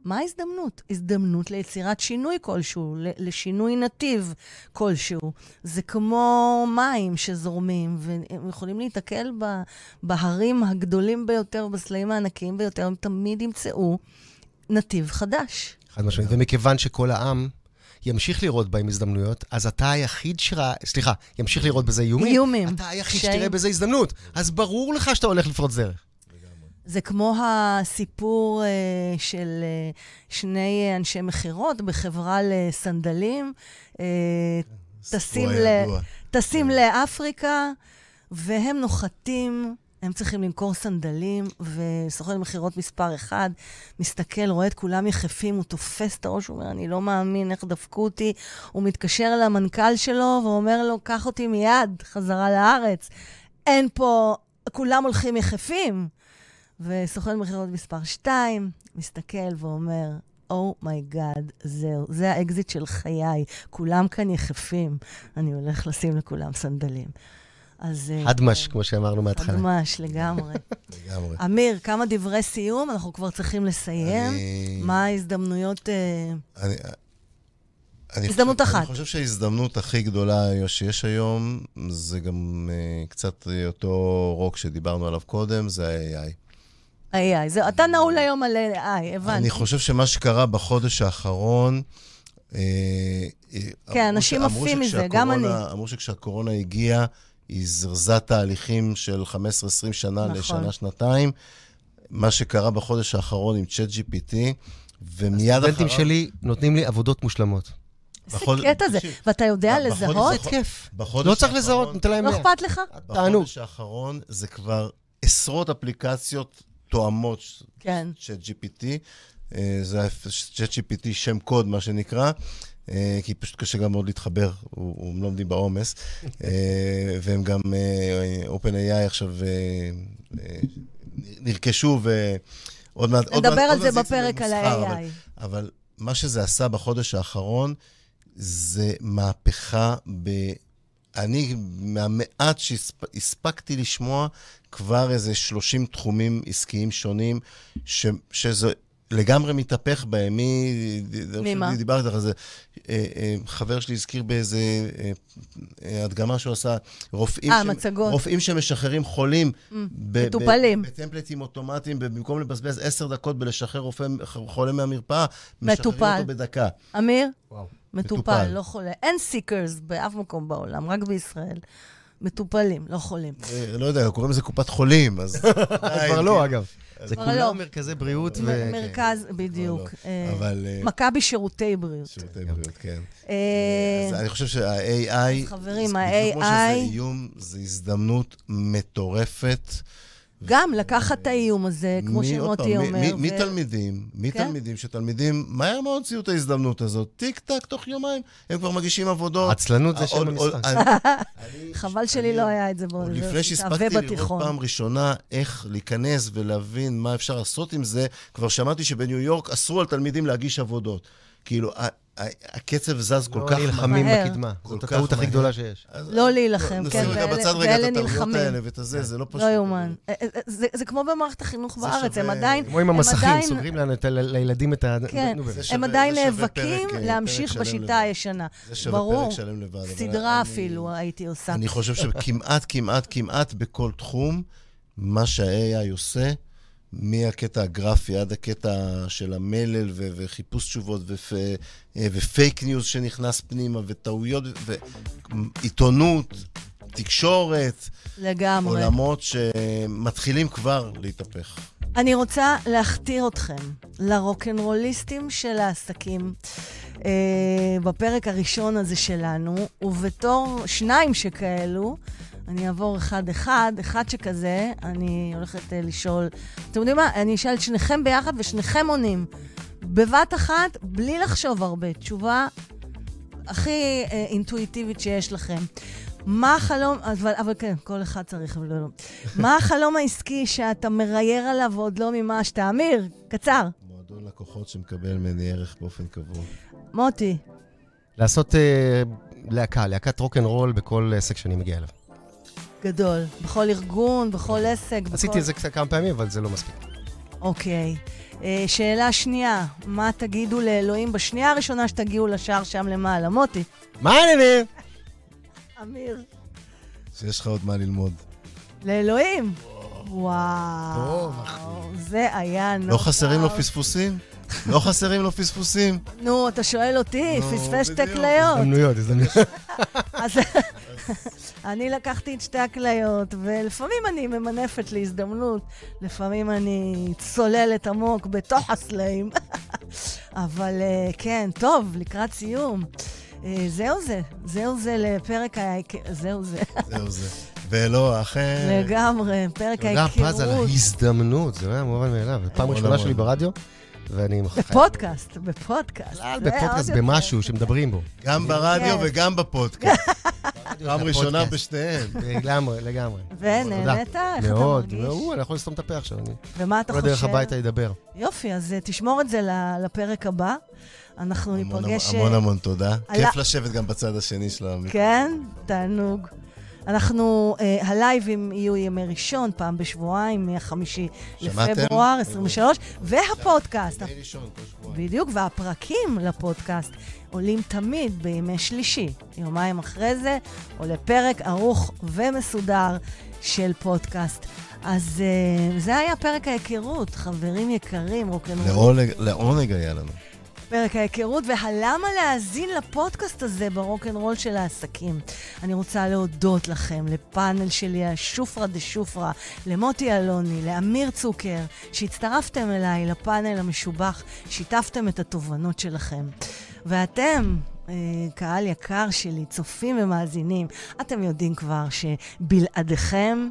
מה ההזדמנות? הזדמנות ליצירת שינוי כלשהו, לשינוי נתיב כלשהו. זה כמו מים שזורמים, והם יכולים להיתקל בהרים הגדולים ביותר, בסלעים הענקיים ביותר, הם תמיד ימצאו נתיב חדש. חד משמעית. ומכיוון שכל העם ימשיך לראות בהם הזדמנויות, אז אתה היחיד שראה, סליחה, ימשיך לראות בזה איומים. איומים. אתה היחיד. שתראה בזה הזדמנות. אז ברור לך שאתה הולך לפרוץ דרך. זה כמו הסיפור אה, של אה, שני אנשי מכירות בחברה לסנדלים, אה, טסים, ל... טסים כן. לאפריקה, והם נוחתים, הם צריכים למכור סנדלים, וסוכן מכירות מספר אחד מסתכל, רואה את כולם יחפים, הוא תופס את הראש, הוא אומר, אני לא מאמין איך דפקו אותי. הוא מתקשר למנכ"ל שלו ואומר לו, קח אותי מיד חזרה לארץ. אין פה, כולם הולכים יחפים. וסוכן מכירות מספר 2 מסתכל ואומר, oh my god, oh זהו, זה האקזיט של חיי. כולם כאן יחפים, אני הולך לשים לכולם סנדלים. אז... אה, הדמש, כמו שאמרנו מההתחלה. הדמש, לגמרי. לגמרי. אמיר, כמה דברי סיום, אנחנו כבר צריכים לסיים. אני- מה ההזדמנויות... אה, אני- אני הזדמנות חושב, אחת. אני חושב שההזדמנות הכי גדולה שיש היום, זה גם uh, קצת אה, אותו רוק שדיברנו עליו קודם, זה ה-AI. AI. זה, אתה נעול היום על AI, הבנתי. אני חושב שמה שקרה בחודש האחרון... אה, אה, כן, אנשים עפים מזה, גם שכשהקורונה- אמרו שכשהקורונה הגיעה, היא זרזה תהליכים של 15-20 שנה נכון. לשנה-שנתיים. מה שקרה בחודש האחרון עם צ'אט GPT, ומיד הסטודנטים אחריו... שלי נותנים לי עבודות מושלמות. איזה בחודש- קטע זה. ואתה יודע בחודש לזהות? האחרון- כיף. בחודש לא צריך לזהות, ניתן להם לא 100. אכפת לך? תענוג. בחודש האחרון זה כבר עשרות אפליקציות תואמות כן. של GPT. אה, זה צ'אט GPT שם קוד, מה שנקרא, אה, כי פשוט קשה גם מאוד להתחבר, הם לא עומדים בעומס. אה, והם גם, OpenAI עכשיו נרכשו, ועוד מעט... נדבר על זה בפרק על במסחר, אבל- ה-AI. אבל מה שזה עשה בחודש האחרון, זה מהפכה ב... אני, מהמעט שהספקתי לשמוע, כבר איזה 30 תחומים עסקיים שונים, ש, שזה לגמרי מתהפך בהם. מי... מי מה? דיברתי איתך על זה. אה, אה, חבר שלי הזכיר באיזה אה, הדגמה שהוא עשה, רופאים, אה, ש- מצגות. רופאים שמשחררים חולים. ב- מטופלים. בטמפלטים אוטומטיים, במקום לבזבז עשר דקות בלשחרר רופא חולה מהמרפאה, משחררים. אותו בדקה. אמיר? וואו. מטופל. לא חולה. אין סיקרס באף מקום בעולם, רק בישראל. מטופלים, לא חולים. אה, לא יודע, קוראים לזה קופת חולים, אז... כבר לא, אגב. זה כבר לא. כולם מרכזי בריאות ו... מרכז, בדיוק. לא. אה, אבל... אה, מכבי שירותי בריאות. שירותי בריאות, כן. אה, אז אני חושב שה-AI... חברים, זה בדיוק כמו שזה ה-AI איום, זו הזדמנות מטורפת. גם לקחת את האיום הזה, כמו שמוטי אומר. מי- ו- מתלמידים, מתלמידים שתלמידים מהר מאוד הוציאו את ההזדמנות הזאת, טיק טק, תוך יומיים, הם כבר מגישים עבודות. עצלנות זה שם עוד- עוד- המשחק. חבל שלי לא היה את זה עוד לפני שהספקתי לראות. פעם ראשונה איך להיכנס ולהבין מה אפשר לעשות עם זה, כבר שמעתי שבניו יורק אסרו על תלמידים להגיש עבודות. כאילו, הקצב זז כל כך לא נלחמים מהר. בקדמה. זאת הטעות הכי מהר. גדולה שיש. לא להילחם, נשים כן, רגע ואלה- בצד רגע ואלה את הטעויות נלחמים. האלה ואת הזה, זה לא פשוט. לא יאומן. אה, אה, זה זה כמו במערכת החינוך בארץ, הם עדיין... כמו עם הם המסכים, סוגרים לנו את ה- לילדים את ה... כן, הם עדיין נאבקים אה, להמשיך בשיטה. הישנה. ברור. סדרה אפילו הייתי עושה. אני חושב שכמעט, כמעט, כמעט בכל תחום, מה שה-AI עושה, מהקטע הגרפי עד הקטע של המלל ו- וחיפוש תשובות ופ- אה, ו fake news שנכנס פנימה, וטעויות, ועיתונות, תקשורת, לגמרי. עולמות שמתחילים כבר להתהפך. אני רוצה להכתיר אתכם לרוקנרוליסטים של העסקים אה, בפרק הראשון הזה שלנו, ובתור שניים שכאלו, אני אעבור אחד-אחד, אחד שכזה, אני הולכת אה, לשאול, אתם יודעים מה? אני אשאל את שניכם ביחד ושניכם עונים. בבת אחת, בלי לחשוב הרבה. תשובה הכי אה, אינטואיטיבית שיש לכם. מה החלום, אבל, אבל כן, כל אחד צריך, אבל לא, לא. מה החלום העסקי שאתה מרייר עליו ועוד לא מימשת? אמיר, קצר. מועדון לקוחות שמקבל ממני ערך באופן קבוע. מוטי, לעשות אה, להקה, להקת רוקנרול בכל עסק שאני מגיע אליו. גדול. בכל ארגון, בכל עסק, בכל... עשיתי את זה כמה פעמים, אבל זה לא מספיק. אוקיי. אה, שאלה שנייה, מה תגידו לאלוהים בשנייה הראשונה שתגיעו לשער שם למעלה? מוטי. מה העניינים? אמיר. שיש לך עוד מה ללמוד. לאלוהים. וואו. טוב, אחי. זה היה נוט. לא חסרים לו פספוסים? לא חסרים לו פספוסים? נו, אתה שואל אותי, פספס שתי. כליות. הזדמנויות, הזדמנויות. אז אני לקחתי את שתי הכליות, ולפעמים אני ממנפת להזדמנות, לפעמים אני צוללת עמוק בתוך הסלעים. אבל אה, כן, טוב, לקראת סיום. אה, זהו זה, זהו זה לפרק ה... זהו זה, זהו זה. ולא אחר. לגמרי, פרק תודה פז על ההיכרות. ההזדמנות, זה לא היה מובן מאליו. פעם ראשונה. שלי ברדיו, ואני... בפודקאסט, בפודקאסט. בפודקאסט, יותר. במשהו שמדברים בו. גם ברדיו כן. וגם בפודקאסט. פעם ראשונה. בשניהם. לגמרי, לגמרי. ונהנית? איך אתה מאוד. מרגיש? הוא, אני יכול לסתום את הפה עכשיו, אני... ומה אתה כל הדרך חושב? הביתה ידבר. יופי, אז אה, תשמור את זה ל- לפרק הבא. אנחנו ניפגש... המון אה, המון תודה. על כיף לשבת גם בצד השני של המיקרופון. כן, תענוג. אנחנו, אה, הלייבים יהיו ימי ראשון, פעם בשבועיים, מהחמישי? לפברואר 23, והפודקאסט, ימי ראשון, כל שבועיים. בדיוק, והפרקים לפודקאסט עולים תמיד בימי שלישי. יומיים אחרי זה עולה פרק ערוך ומסודר של פודקאסט. אז אה, זה היה פרק ההיכרות, חברים יקרים. לעונג- לעונג היה לנו. פרק ההיכרות, והלמה להאזין לפודקאסט הזה ברוקנרול של העסקים. אני רוצה להודות לכם, לפאנל שלי, השופרא דה שופרא, למוטי אלוני, לאמיר צוקר, שהצטרפתם אליי לפאנל המשובח, שיתפתם את התובנות שלכם. ואתם, אה, קהל יקר שלי, צופים ומאזינים, אתם יודעים כבר שבלעדיכם...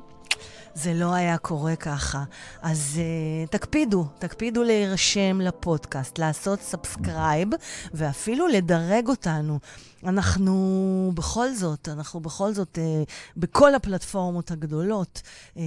זה לא היה קורה ככה. אז uh, תקפידו, תקפידו להירשם לפודקאסט, לעשות subscribe, ואפילו לדרג אותנו. אנחנו בכל זאת, אנחנו בכל זאת uh, בכל הפלטפורמות הגדולות, uh,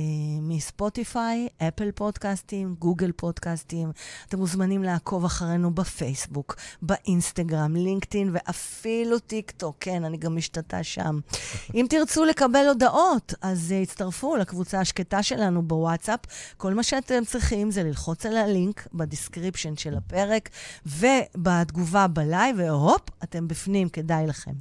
מספוטיפיי, אפל פודקאסטים, גוגל פודקאסטים. אתם מוזמנים לעקוב אחרינו בפייסבוק, באינסטגרם, לינקדאין ואפילו טיק טוק. כן, אני גם משתטה שם. אם תרצו לקבל הודעות, אז uh, הצטרפו לקבוצה השקטה שלנו בוואטסאפ. כל מה שאתם צריכים זה ללחוץ על הלינק ב description של הפרק ובתגובה בלייב, והופ, אתם בפנים, כדאי לכם.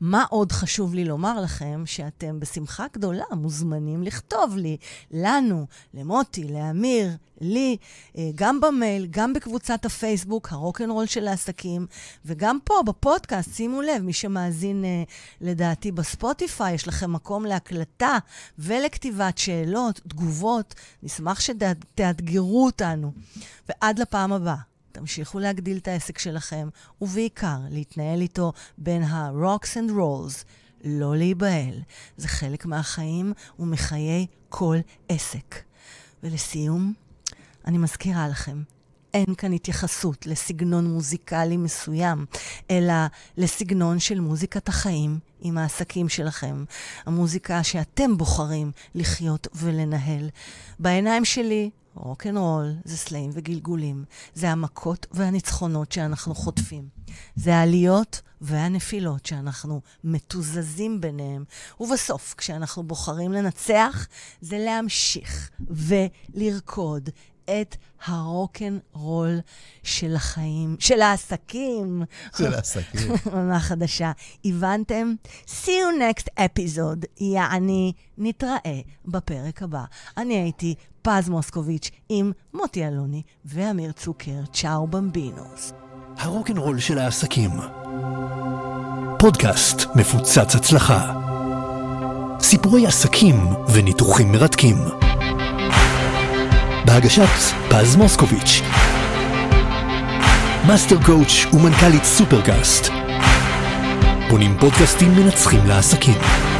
מה עוד חשוב לי לומר לכם? שאתם בשמחה גדולה מוזמנים לכתוב לי, לנו, למוטי, לאמיר, לי, אה, גם במייל, גם בקבוצת הפייסבוק, הרוקנרול של העסקים, וגם פה בפודקאסט, שימו לב, מי שמאזין אה, לדעתי בספוטיפיי, יש לכם מקום להקלטה ולכתיבת שאלות, תגובות. נשמח שתאתגרו אותנו. ועד לפעם הבאה. תמשיכו להגדיל את העסק שלכם, ובעיקר להתנהל איתו בין ה-rocks and rolls. לא להיבהל. זה חלק מהחיים ומחיי כל עסק. ולסיום, אני מזכירה לכם, אין כאן התייחסות לסגנון מוזיקלי מסוים, אלא לסגנון של מוזיקת החיים עם העסקים שלכם. המוזיקה שאתם בוחרים לחיות ולנהל. בעיניים שלי, רוקנרול זה סלעים וגלגולים. זה המכות והניצחונות שאנחנו חוטפים. זה העליות והנפילות שאנחנו מתוזזים ביניהם. ובסוף, כשאנחנו בוחרים לנצח, זה להמשיך ולרקוד את הרוקן רול של החיים, של העסקים. של העסקים. עונה חדשה. הבנתם? See you next episode, יעני, נתראה בפרק הבא. אני הייתי פז מוסקוביץ' עם מוטי אלוני ואמיר צוקר. צ'או במבינוס. הרוקנרול של העסקים. פודקאסט מפוצץ הצלחה. סיפורי עסקים וניתוחים מרתקים. בהגשת פז מוסקוביץ'. Master coach ומנכ"לית סופרקאסט. בונים פודקאסטים מנצחים לעסקים.